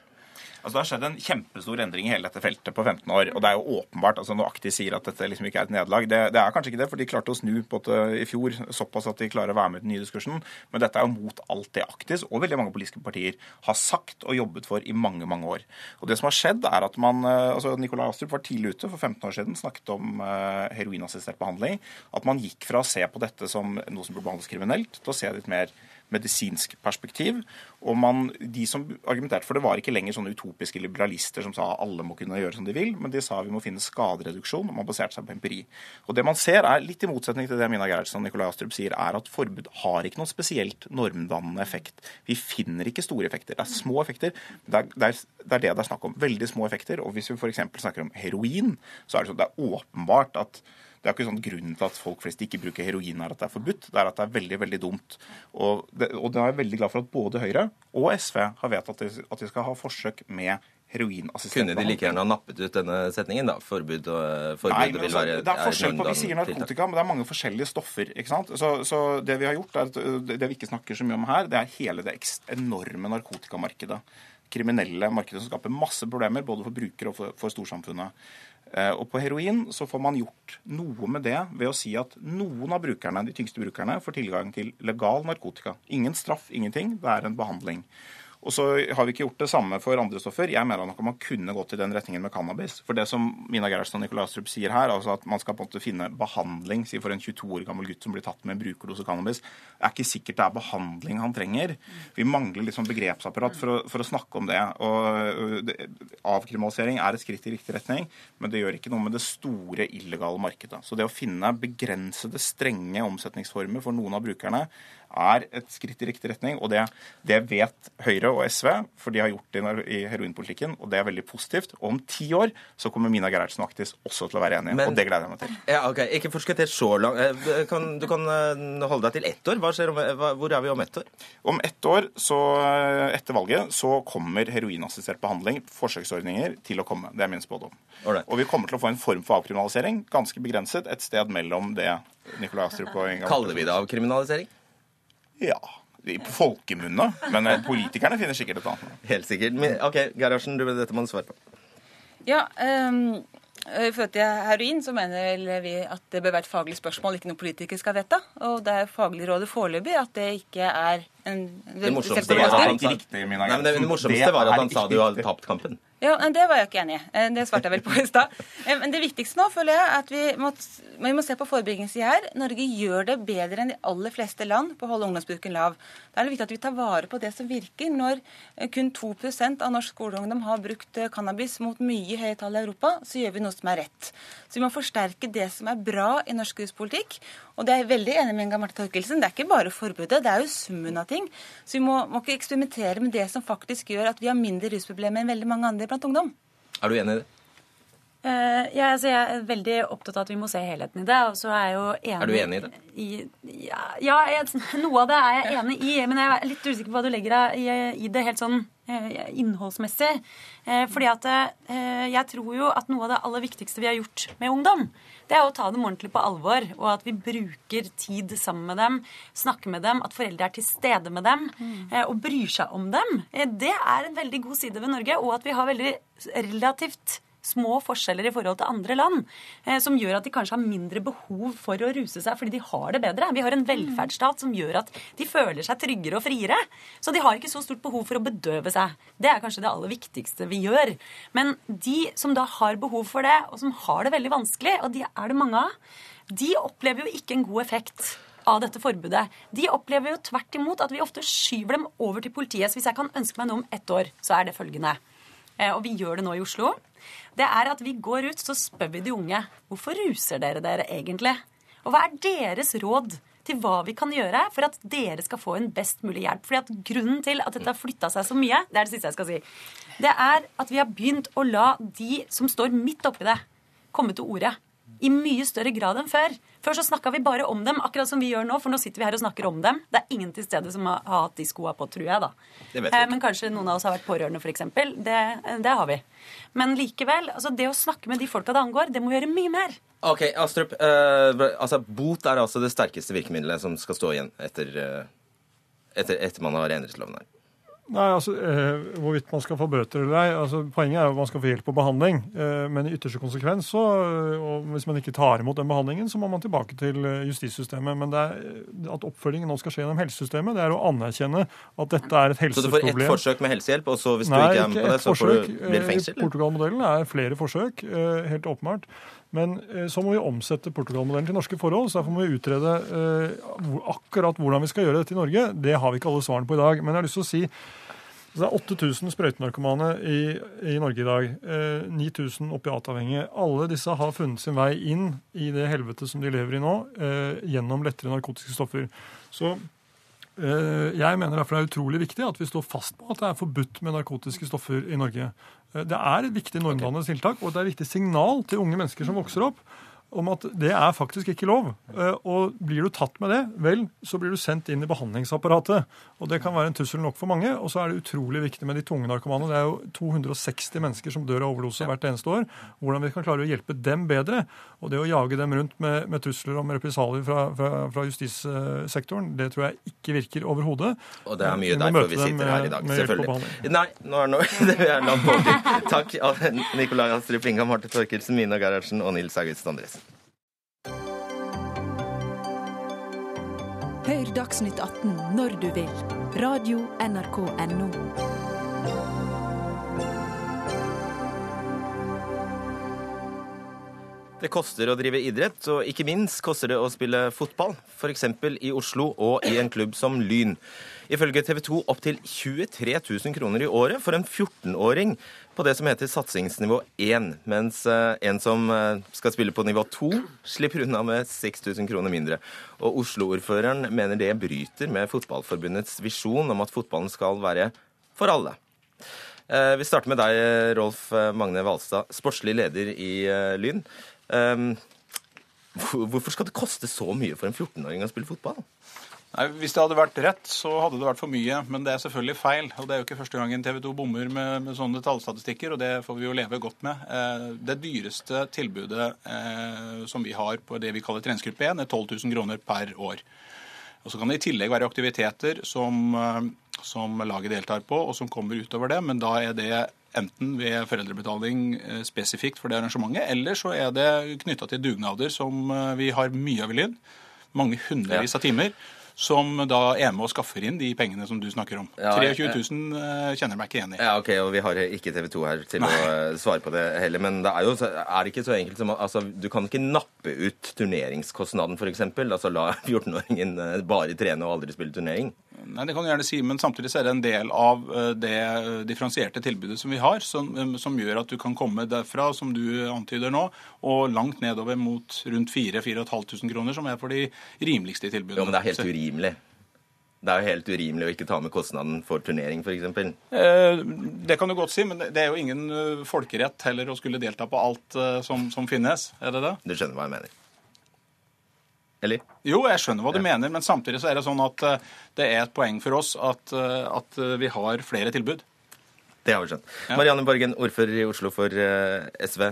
S13: Altså, det har skjedd en kjempestor endring i hele dette feltet på 15 år. Og det er jo åpenbart altså Når Aktis sier at dette liksom ikke er et nederlag, det, det er kanskje ikke det, for de klarte å snu på det i fjor såpass at de klarer å være med i den nye diskursen. Men dette er jo mot alt det Aktis og veldig mange politiske partier har sagt og jobbet for i mange mange år. Og det som har skjedd, er at man eh, altså Nikolai Astrup var tidlig ute for 15 år siden, snakket om eh, heroinassistert behandling. At man gikk fra å se på dette som noe som burde behandles kriminelt, til å se litt mer medisinsk perspektiv. Og man, de som argumenterte for det, var ikke lenger sånne utopiske liberalister som sa alle må kunne gjøre som de vil, men de sa vi må finne skadereduksjon, og man baserte seg på empiri. Og det man ser, er litt i motsetning til det Mina Gerhardsen og Nikolai Astrup sier, er at forbud har ikke noen spesielt normdannende effekt. Vi finner ikke store effekter. Det er små effekter. Det er det er, det, er det det er snakk om. Veldig små effekter. Og hvis vi f.eks. snakker om heroin, så er det sånn det er åpenbart at det er ikke sånn Grunnen til at folk flest ikke bruker heroin, er at det er forbudt. Det er at det er veldig veldig dumt. Og det, og det er jeg veldig glad for at både Høyre og SV har vedtatt at de, at de skal ha forsøk med
S1: Kunne de like gjerne ha nappet ut denne setningen, da? Forbud og forbud
S13: Nei, men altså, det er forskjell på, Vi sier narkotika, men det er mange forskjellige stoffer. ikke sant? Så, så det vi har gjort, er at det det vi ikke snakker så mye om her, det er hele det enorme narkotikamarkedet. Kriminelle markedet som skaper masse problemer både for brukere og for, for storsamfunnet. Eh, Og på heroin så får man gjort noe med det ved å si at noen av brukerne, de tyngste brukerne får tilgang til legal narkotika. Ingen straff, ingenting. Det er en behandling. Og så har vi ikke gjort det samme for andre stoffer. Jeg mener nok at man kunne gått i den retningen med cannabis. For det som Mina Gerhardsen og Nikolai Astrup sier her, altså at man skal på en måte finne behandling for en 22 år gammel gutt som blir tatt med en brukerdose cannabis, det er ikke sikkert det er behandling han trenger. Vi mangler liksom begrepsapparat for å, for å snakke om det. Og det, Avkriminalisering er et skritt i riktig retning, men det gjør ikke noe med det store illegale markedet. Så det å finne begrensede, strenge omsetningsformer for noen av brukerne er et skritt i riktig retning. Og det, det vet Høyre og SV, for de har gjort det i heroinpolitikken, og det er veldig positivt. Og om ti år så kommer Mina Gerhardsen og Aktis også til å være enige, Men, og det gleder jeg meg til.
S1: Ja, ok, Ikke forskutter så langt. Eh, kan, du kan eh, holde deg til ett år. Om, hvor er vi om ett år?
S13: Om ett år, så, eh, etter valget, så kommer heroinassistert behandling, forsøksordninger, til å komme. Det er min spådom. Og vi kommer til å få en form for avkriminalisering, ganske begrenset, et sted mellom det Nikolai Astrup og Inga
S1: Kaller vi det avkriminalisering?
S13: Ja. På folkemunne. Men eh, politikerne finner sikkert et annet.
S1: Helt sikkert. Men, OK, Gerhardsen, dette må du svare på.
S12: Ja, um, i forhold til heroin så mener vi at det bør være et faglig spørsmål, ikke noe politikere skal vedta. Og det er faglig rådet foreløpig at det ikke er en
S1: Det morsomste var at han sa, Nei, men det, det morsomste var at han sa du har tapt kampen.
S12: Ja, Det var jeg ikke enig i. Eh, det svarte jeg vel på i stad. Eh, men det viktigste nå føler jeg at vi må, vi må se på forebyggingssida her. Norge gjør det bedre enn de aller fleste land på å holde ungdomsbruken lav. Da er det viktig at vi tar vare på det som virker. Når eh, kun 2 av norsk skoleungdom har brukt cannabis mot mye høye tall i Europa, så gjør vi noe som er rett. Så vi må forsterke det som er bra i norsk ruspolitikk. Og det er jeg veldig enig med Inga Marte Torkelsen. Det er ikke bare forbudet, det er jo summen av ting. Så vi må, må ikke eksperimentere med det som faktisk gjør at vi har mindre rusproblemer enn veldig mange andre blant ungdom.
S1: Er du enig i det?
S10: Uh, ja, altså jeg er veldig opptatt av at vi må se helheten i det. og så Er jeg jo enig...
S1: Er du enig i det?
S10: I, ja, ja jeg, noe av det er jeg enig i. Men jeg er litt usikker på hva du legger i, i det helt sånn innholdsmessig. Uh, fordi at jeg tror jo at noe av det aller viktigste vi har gjort med ungdom, det er å ta dem ordentlig på alvor, og at vi bruker tid sammen med dem, snakker med dem, at foreldre er til stede med dem mm. og bryr seg om dem. Det er en veldig god side ved Norge, og at vi har veldig relativt små forskjeller i forhold til andre land, eh, som gjør at de kanskje har mindre behov for å ruse seg fordi de har det bedre. Vi har en velferdsstat som gjør at de føler seg tryggere og friere. Så de har ikke så stort behov for å bedøve seg. Det er kanskje det aller viktigste vi gjør. Men de som da har behov for det, og som har det veldig vanskelig, og de er det mange av, de opplever jo ikke en god effekt av dette forbudet. De opplever jo tvert imot at vi ofte skyver dem over til politiet. Så hvis jeg kan ønske meg noe om ett år, så er det følgende. Eh, og vi gjør det nå i Oslo det er at vi går ut, så spør vi de unge hvorfor ruser dere dere egentlig? Og hva er deres råd til hva vi kan gjøre for at dere skal få en best mulig hjelp? Fordi at Grunnen til at dette har flytta seg så mye, det er det siste jeg skal si, det er at vi har begynt å la de som står midt oppi det, komme til orde i mye større grad enn før. Før så snakka vi bare om dem, akkurat som vi gjør nå, for nå sitter vi her og snakker om dem. Det er ingen til stede som har, hatt de skoa på, tror jeg, da. Eh, men kanskje noen av oss har vært pårørende, f.eks. Det, det har vi. Men likevel, altså det å snakke med de folka det angår, det må vi gjøre mye mer.
S1: Ok, Astrup. Eh, altså, bot er altså det sterkeste virkemidlet som skal stå igjen etter, uh, etter, etter man har endret loven her.
S11: Nei, altså, eh, Hvorvidt man skal få bøter eller ei. Altså, poenget er jo at man skal få hjelp og behandling. Eh, men i ytterste konsekvens, så, eh, og hvis man ikke tar imot den behandlingen, så må man tilbake til eh, justissystemet. Men er, at oppfølgingen nå skal skje gjennom helsesystemet, det er å anerkjenne at dette er et helseproblem.
S1: Så du får ett forsøk med helsehjelp, og så hvis Nei, du ikke er med på det, så får du, blir det fengsel?
S11: Portugal-modellen er flere forsøk, helt åpenbart. Men så må vi omsette Portugal-modellen til norske forhold. Så derfor må vi utrede akkurat hvordan vi skal gjøre dette i Norge. Det har vi ikke alle svarene på i dag. Men jeg har lyst til å si det er 8000 sprøytenarkomane i, i, Norge i dag. Eh, 9000 opiatavhengige. Alle disse har funnet sin vei inn i det helvetet som de lever i nå, eh, gjennom lettere narkotiske stoffer. Så eh, jeg mener derfor det er utrolig viktig at vi står fast på at det er forbudt med narkotiske stoffer i Norge. Eh, det er et viktig normdannende tiltak, og det er et viktig signal til unge mennesker som vokser opp om at det er faktisk ikke lov. Eh, og blir du tatt med det, vel, så blir du sendt inn i behandlingsapparatet. Og det kan være en trussel nok for mange. Og så er det utrolig viktig med de tunge narkomane. Det er jo 260 mennesker som dør av overdose hvert eneste år. Hvordan vi kan klare å hjelpe dem bedre. Og det å jage dem rundt med, med trusler om represalier fra, fra, fra, justissektoren, det tror jeg ikke virker overhodet.
S1: Og det er mye derfor vi sitter her i dag, selvfølgelig. Nei, nå er det, det er langt over. Takk, Nicolai Astrup Inga, Marte Torkelsen, Mina Gerhardsen og Nils August Andresen.
S14: Hør Dagsnytt 18 når du vil. Radio NRK Radio.nrk.no.
S1: Det koster å drive idrett, og ikke minst koster det å spille fotball. F.eks. i Oslo og i en klubb som Lyn. Ifølge TV 2 opptil 23 000 kroner i året for en 14-åring på det som heter satsingsnivå 1, mens eh, en som eh, skal spille på nivå 2, slipper unna med 6000 kroner mindre. Og Oslo-ordføreren mener det bryter med Fotballforbundets visjon om at fotballen skal være for alle. Eh, vi starter med deg, Rolf Magne Valstad, sportslig leder i Lyn. Hvorfor skal det koste så mye for en 14-åring å spille fotball?
S15: Nei, Hvis det hadde vært rett, så hadde det vært for mye. Men det er selvfølgelig feil. Og det er jo ikke første gangen TV 2 bommer med, med, sånne tallstatistikker, og det får vi jo leve godt med. Eh, det dyreste tilbudet eh, som vi har på det vi kaller treningsgruppe 1, er 12 000 kroner per år. Og Så kan det i tillegg være aktiviteter som, eh, som laget deltar på, og som kommer utover det. Men da er det enten ved foreldrebetaling eh, spesifikt for det arrangementet, eller så er det knytta til dugnader som eh, vi har mye av i Lyn. Mange hundrevis av timer som da er med og skaffer inn de pengene som du snakker om. Ja, 23 000 uh, kjenner meg ikke igjen i.
S1: Ja, ok, og Vi har ikke TV 2 her til Nei. å svare på det heller. Men det er jo er det ikke så enkelt som altså, Du kan ikke nappe ut turneringskostnaden, f.eks. Altså la 14-åringen uh, bare trene og aldri spille turnering.
S15: Nei, Det kan du gjerne si, men samtidig er det en del av eh, det differensierte tilbudet som vi har, som, eh, som, gjør at du kan komme derfra, som du antyder nå, og langt nedover mot rundt 4000-4500 kroner, som er for de rimeligste tilbudene.
S1: Jo, men det er helt urimelig. Det er jo helt urimelig å ikke ta med kostnaden for turnering, f.eks.
S15: Eh, det kan du godt si, men det er jo ingen eh, folkerett heller å skulle delta på alt som, som finnes. Er det det?
S1: Du skjønner hva jeg mener? Eller?
S15: Jo, jeg skjønner hva du ja. mener, men samtidig så er det sånn at uh, det er et poeng for oss at, uh, at uh, vi har flere tilbud.
S1: Det har vi skjønt. Ja. Marianne Borgen, ordfører i Oslo for SV.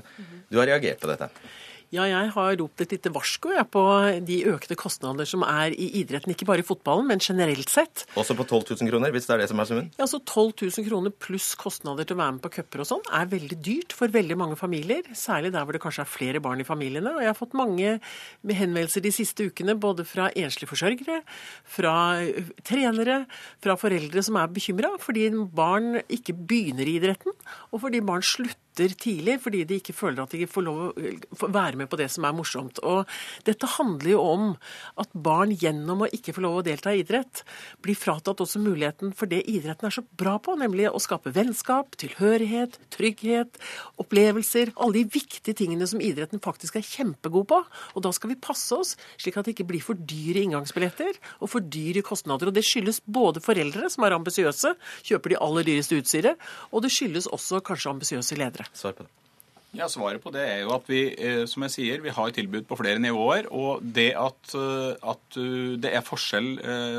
S1: Du har reagert på dette?
S16: Ja, jeg har ropt et lite varsko jeg, på de økte kostnader som er i idretten. Ikke bare i fotballen, men generelt sett.
S1: Også på 12 000 kroner, hvis det er det som er summen?
S16: Ja, så 12 000 kroner pluss kostnader til å være med på cuper og sånn er veldig dyrt for veldig mange familier. Særlig der hvor det kanskje er flere barn i familiene. Og jeg har fått mange henvendelser de siste ukene, både fra enslige forsørgere, fra trenere, fra foreldre som er bekymra fordi barn ikke begynner i idretten, og fordi barn slutter slutter tidlig fordi de ikke føler at de får lov å være med på det som er morsomt. Og dette handler jo om at barn gjennom å ikke få lov å delta i idrett, blir fratatt også muligheten for det idretten er så bra på, nemlig å skape vennskap, tilhørighet, trygghet, opplevelser. Alle de viktige tingene som idretten faktisk er kjempegod på. Og da skal vi passe oss slik at det ikke blir for dyre inngangsbilletter og for dyre kostnader. Og det skyldes både foreldre som er ambisiøse, kjøper de aller dyreste utstyret, og det skyldes også kanskje ambisiøse ledere?
S1: Svar på det.
S15: Ja, Svaret på det er jo at vi eh, som jeg sier, vi har tilbud på flere nivåer. Og det at, eh, at eh, det er forskjell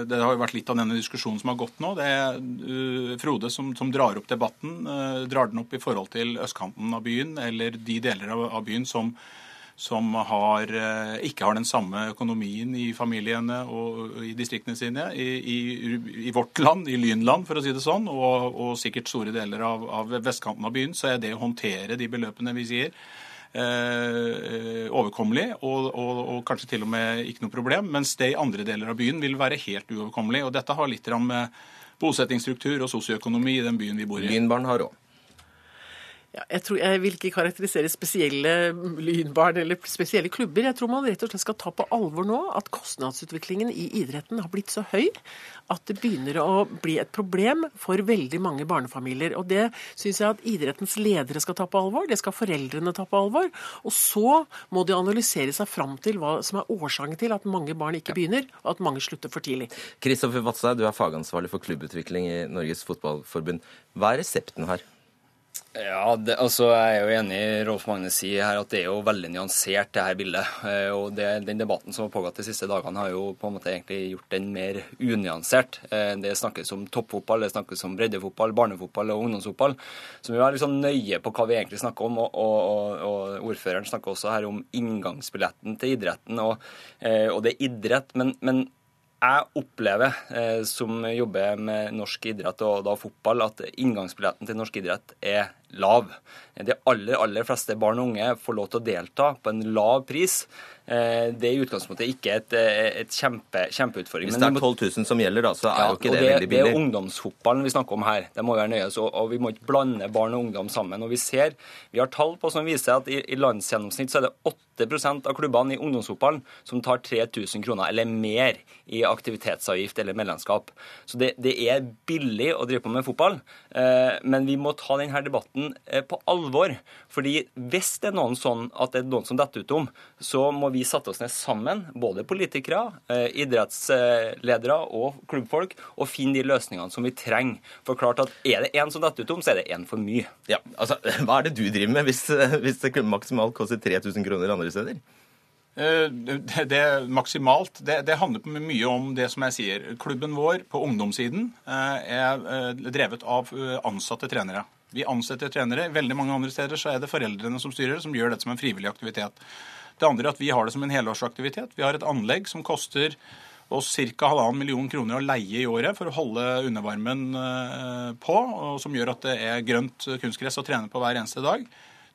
S15: Det har jo vært litt av denne diskusjonen som har gått nå. Det er Frode som, som drar opp debatten. Drar den opp i forhold til østkanten av byen, eller de deler av, av byen som som har, eh, ikke har den samme økonomien i familiene og i distriktene sine. I, i, i vårt land, i Lynland, for å si det sånn, og, og sikkert store deler av, av, vestkanten av byen, så er det å håndtere de beløpene vi sier, eh, overkommelig, og, og, og, kanskje til og med ikke noe problem. Mens det i andre deler av byen vil være helt uoverkommelig. Og dette har litt med bosettingsstruktur og sosioøkonomi i den byen vi bor i.
S1: Lynbarn har råd.
S16: Ja, jeg, tror, jeg vil ikke karakterisere spesielle lynbarn eller spesielle klubber. Jeg tror man rett og slett skal ta på alvor nå at kostnadsutviklingen i idretten har blitt så høy at det begynner å bli et problem for veldig mange barnefamilier. Og Det syns jeg at idrettens ledere skal ta på alvor, det skal foreldrene ta på alvor. Og så må de analysere seg fram til hva som er årsaken til at mange barn ikke begynner, og at mange slutter for tidlig.
S1: Kristoffer Vatstad, du er fagansvarlig for klubbutvikling i Norges Fotballforbund. Hva er resepten her?
S17: Ja, det, altså Jeg er jo enig i Rolf Magne sier her at det er jo veldig nyansert, det her bildet. Eh, og det, Den debatten som har pågått de siste dagene, har jo på en måte egentlig gjort den mer unyansert. Eh, det snakkes om toppfotball, det snakkes om breddefotball, barnefotball og ungdomsfotball. Så vi er liksom nøye på hva vi egentlig snakker om. Og, og, og ordføreren snakker også her om inngangsbilletten til idretten. Og, eh, og det er idrett, men, men jeg opplever, eh, som jobber med norsk idrett og da fotball, at inngangsbilletten til norsk idrett er lav. De aller, aller fleste barn og unge får lov til å delta på en lav pris. Eh, det er i utgangspunktet ikke et, eh, et kjempe, kjempeutfordring.
S1: Hvis det er 12 000 som gjelder, da, så er ja, jo ikke det, det, veldig billig.
S17: Det er ungdomsfotballen vi snakker om her. Det må være nøye. Så, og vi må ikke blande barn og ungdom sammen. Og Vi ser, vi har tall på som viser at i, i landsgjennomsnitt så er det 8% av klubbene i ungdomsfotballen som tar 3000 kroner eller mer i aktivitetsavgift eller medlemskap. Så det, det er billig å drive på med fotball. Eh, men vi må ta denne debatten eh, på alvor. fordi hvis det er noen sånn at det er noen som detter ut om, så må vi satte oss ned sammen, både politikere, eh, idrettsledere og klubbfolk, og finne de løsningene som vi trenger. For klart at er det én som detter ut om, så er det én for mye.
S1: Ja, altså, Hva er det du driver med hvis, hvis det maksimalt koster 3000 kroner andre steder?
S15: Eh, det, det maksimalt, det, det, handler mye om det som jeg sier. Klubben vår på ungdomssiden eh, er drevet av ansatte trenere. Vi ansetter trenere. Veldig mange andre steder så er det foreldrene som styrer, som gjør dette som en frivillig aktivitet. Det andre er at vi har det som en helårsaktivitet. Vi har et anlegg som koster oss ca. halvannen million kroner å leie i året for å holde undervarmen eh, på, og som gjør at det er grønt kunstgress å trene på hver eneste dag.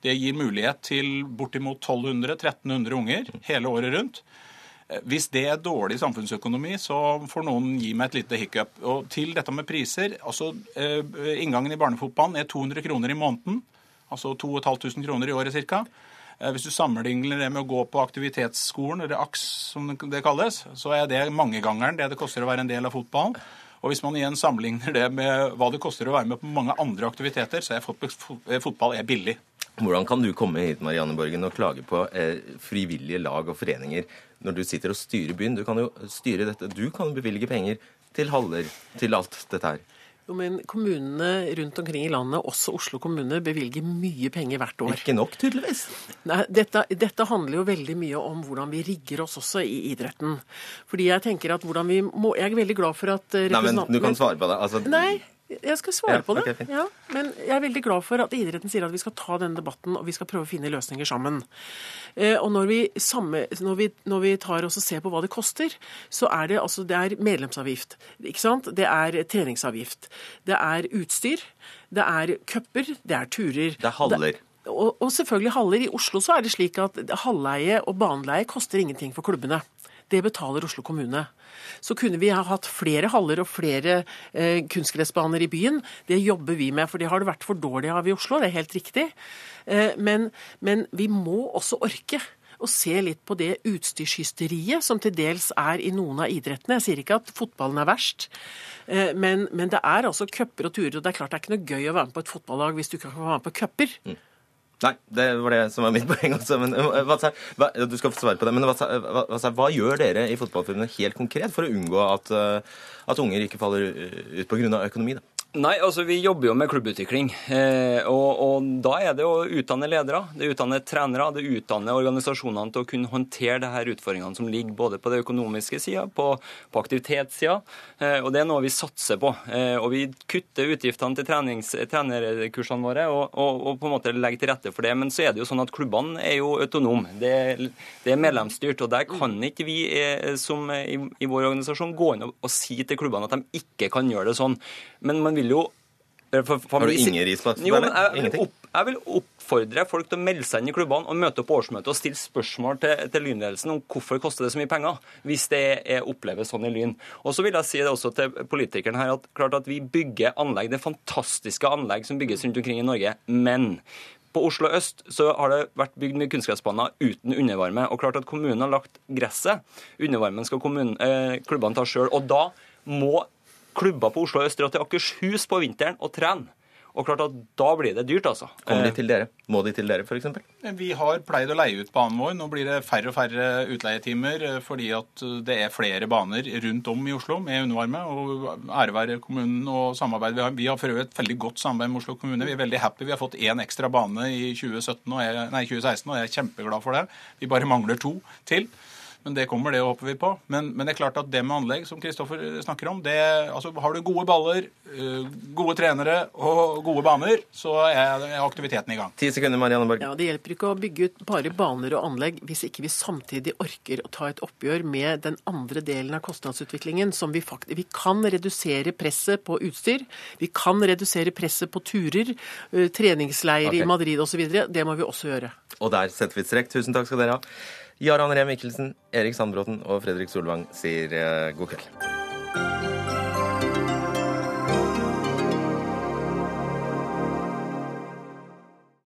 S15: Det gir mulighet til bortimot 1200-1300 unger hele året rundt. Eh, hvis det er dårlig samfunnsøkonomi, så får noen gi meg et lite hiccup. Og til dette med priser. altså eh, Inngangen i barnefotballen er 200 kroner i måneden. Altså 2500 kroner i året ca. Eh, hvis du sammenligner det med å gå på aktivitetsskolen, eller AKS som det kalles, så er det mangegangeren det det koster å være en del av fotballen. Og hvis man igjen sammenligner det med hva det koster å være med på mange andre aktiviteter, så er fotball billig.
S1: Hvordan kan du komme hit Marianne Borgen, og klage på eh, frivillige lag og foreninger når du sitter og styrer byen? Du kan jo styre dette. Du kan bevilge penger til haller, til alt dette her.
S16: Jo, men Kommunene rundt omkring i landet, også Oslo kommune, bevilger mye penger hvert år.
S1: Ikke nok, tydeligvis.
S16: Nei, dette, dette, handler jo veldig mye om hvordan vi rigger oss også i idretten. Fordi Jeg tenker at hvordan vi må, Jeg er veldig glad for at
S1: representanten Nei, men Du kan svare på det. Altså...
S16: Nei, jeg skal svare ja, på det. Okay, ja, men jeg er veldig glad for at idretten sier at vi skal ta denne debatten og vi skal prøve å finne løsninger sammen. Eh, og når vi, samme, når vi, når vi tar og ser på hva det koster, så er det, altså, det er medlemsavgift. Det er treningsavgift. Det er utstyr. Det er cuper. Det er turer.
S1: Det er haller.
S16: Og, og, selvfølgelig haller. I Oslo så er det slik at halvleie og baneleie koster ingenting for klubbene. Det betaler Oslo kommune. Så kunne vi ha hatt flere haller og flere eh, kunstgressbaner i byen. Det jobber vi med, for det har det vært for dårlig av i Oslo, det er helt riktig. Eh, men, men vi må også orke å se litt på det utstyrshysteriet som til dels er i noen av idrettene. Jeg sier ikke at fotballen er verst, eh, men, men det er altså cuper og turer. Og det er klart det er ikke noe gøy å være med på et fotballag hvis du ikke kan være med på cuper. Mm.
S1: Nei, det var det som var mitt poeng også. Men, eh, hva, hva, du skal få svare på det. Men hva, hva, hva gjør dere i Fotballforbundet helt konkret for å unngå at, eh, at unger ikke faller ut pga. økonomi? da?
S17: Nei, altså vi jobber jo med klubbutvikling. Eh, og, og, da er det å utdanne ledere, det utdanne trenere, det utdanne organisasjonene til å kunne håndtere de her utfordringene som ligger både på det økonomiske sida, på, på aktivitetssida. Eh, og det er noe vi satser på. Eh, og vi kutter utgiftene til trenerkursene våre og, og, og, på en måte legger til rette for det. Men så er det jo sånn at klubbene er jo autonome. Det, det, er medlemsstyrt. Og der kan ikke vi som i, i, vår organisasjon gå inn og, og si til klubbene at de ikke kan gjøre det sånn. Men man vil jo
S1: eh, Har du ingen ris på
S17: Jo, men jeg, jeg, opp, jeg, vil oppfordre folk til å melde seg inn i klubbene og møte opp på årsmøtet og stille spørsmål til, til lynledelsen om hvorfor det koster det så mye penger, hvis det er oppleves sånn i Lyn. Og så vil jeg si det også til politikeren her at klart at vi bygger anlegg, det er fantastiske anlegg som bygges rundt omkring i Norge, men på Oslo øst så har det vært bygd mye kunstgressbaner uten undervarme. og klart at Kommunen har lagt gresset. Undervarmen skal kommunen, eh, klubbene ta sjøl. Da må klubber på Oslo østre og til Akershus på vinteren og trene. Og klart at Da blir det dyrt, altså.
S1: Kommer de til dere? Må de til dere, f.eks.?
S15: Vi har pleid å leie ut banen vår. Nå blir det færre og færre utleietimer eh, fordi at det er flere baner rundt om i Oslo med undervarme. og Ære være kommunen og samarbeid. Vi har, vi har for øvrig et veldig godt samarbeid med Oslo kommune. Vi er veldig happy. Vi har fått én ekstra bane i 2017 og jeg, nei, 2016, og jeg er kjempeglad for det. Vi bare mangler to til. Men det kommer, det håper vi på. Men, men det er klart at det med anlegg, som Kristoffer snakker om, det, altså har du gode baller, eh, gode trenere og gode baner, så er aktiviteten i gang.
S1: Ti sekunder, Marianne Borg.
S16: Ja, Det hjelper ikke å bygge ut bare baner og anlegg hvis ikke vi samtidig orker å ta et oppgjør med den andre delen av kostnadsutviklingen. som Vi faktisk, vi kan redusere presset på utstyr, vi kan redusere presset på turer, eh, treningsleirer
S1: okay.
S16: i Madrid osv. Det må vi også gjøre.
S1: Og der setter vi et strekk. Tusen takk skal dere ha. Jarand Ree Mikkelsen, Erik Sandbråten og Fredrik Solvang sier eh, god kveld.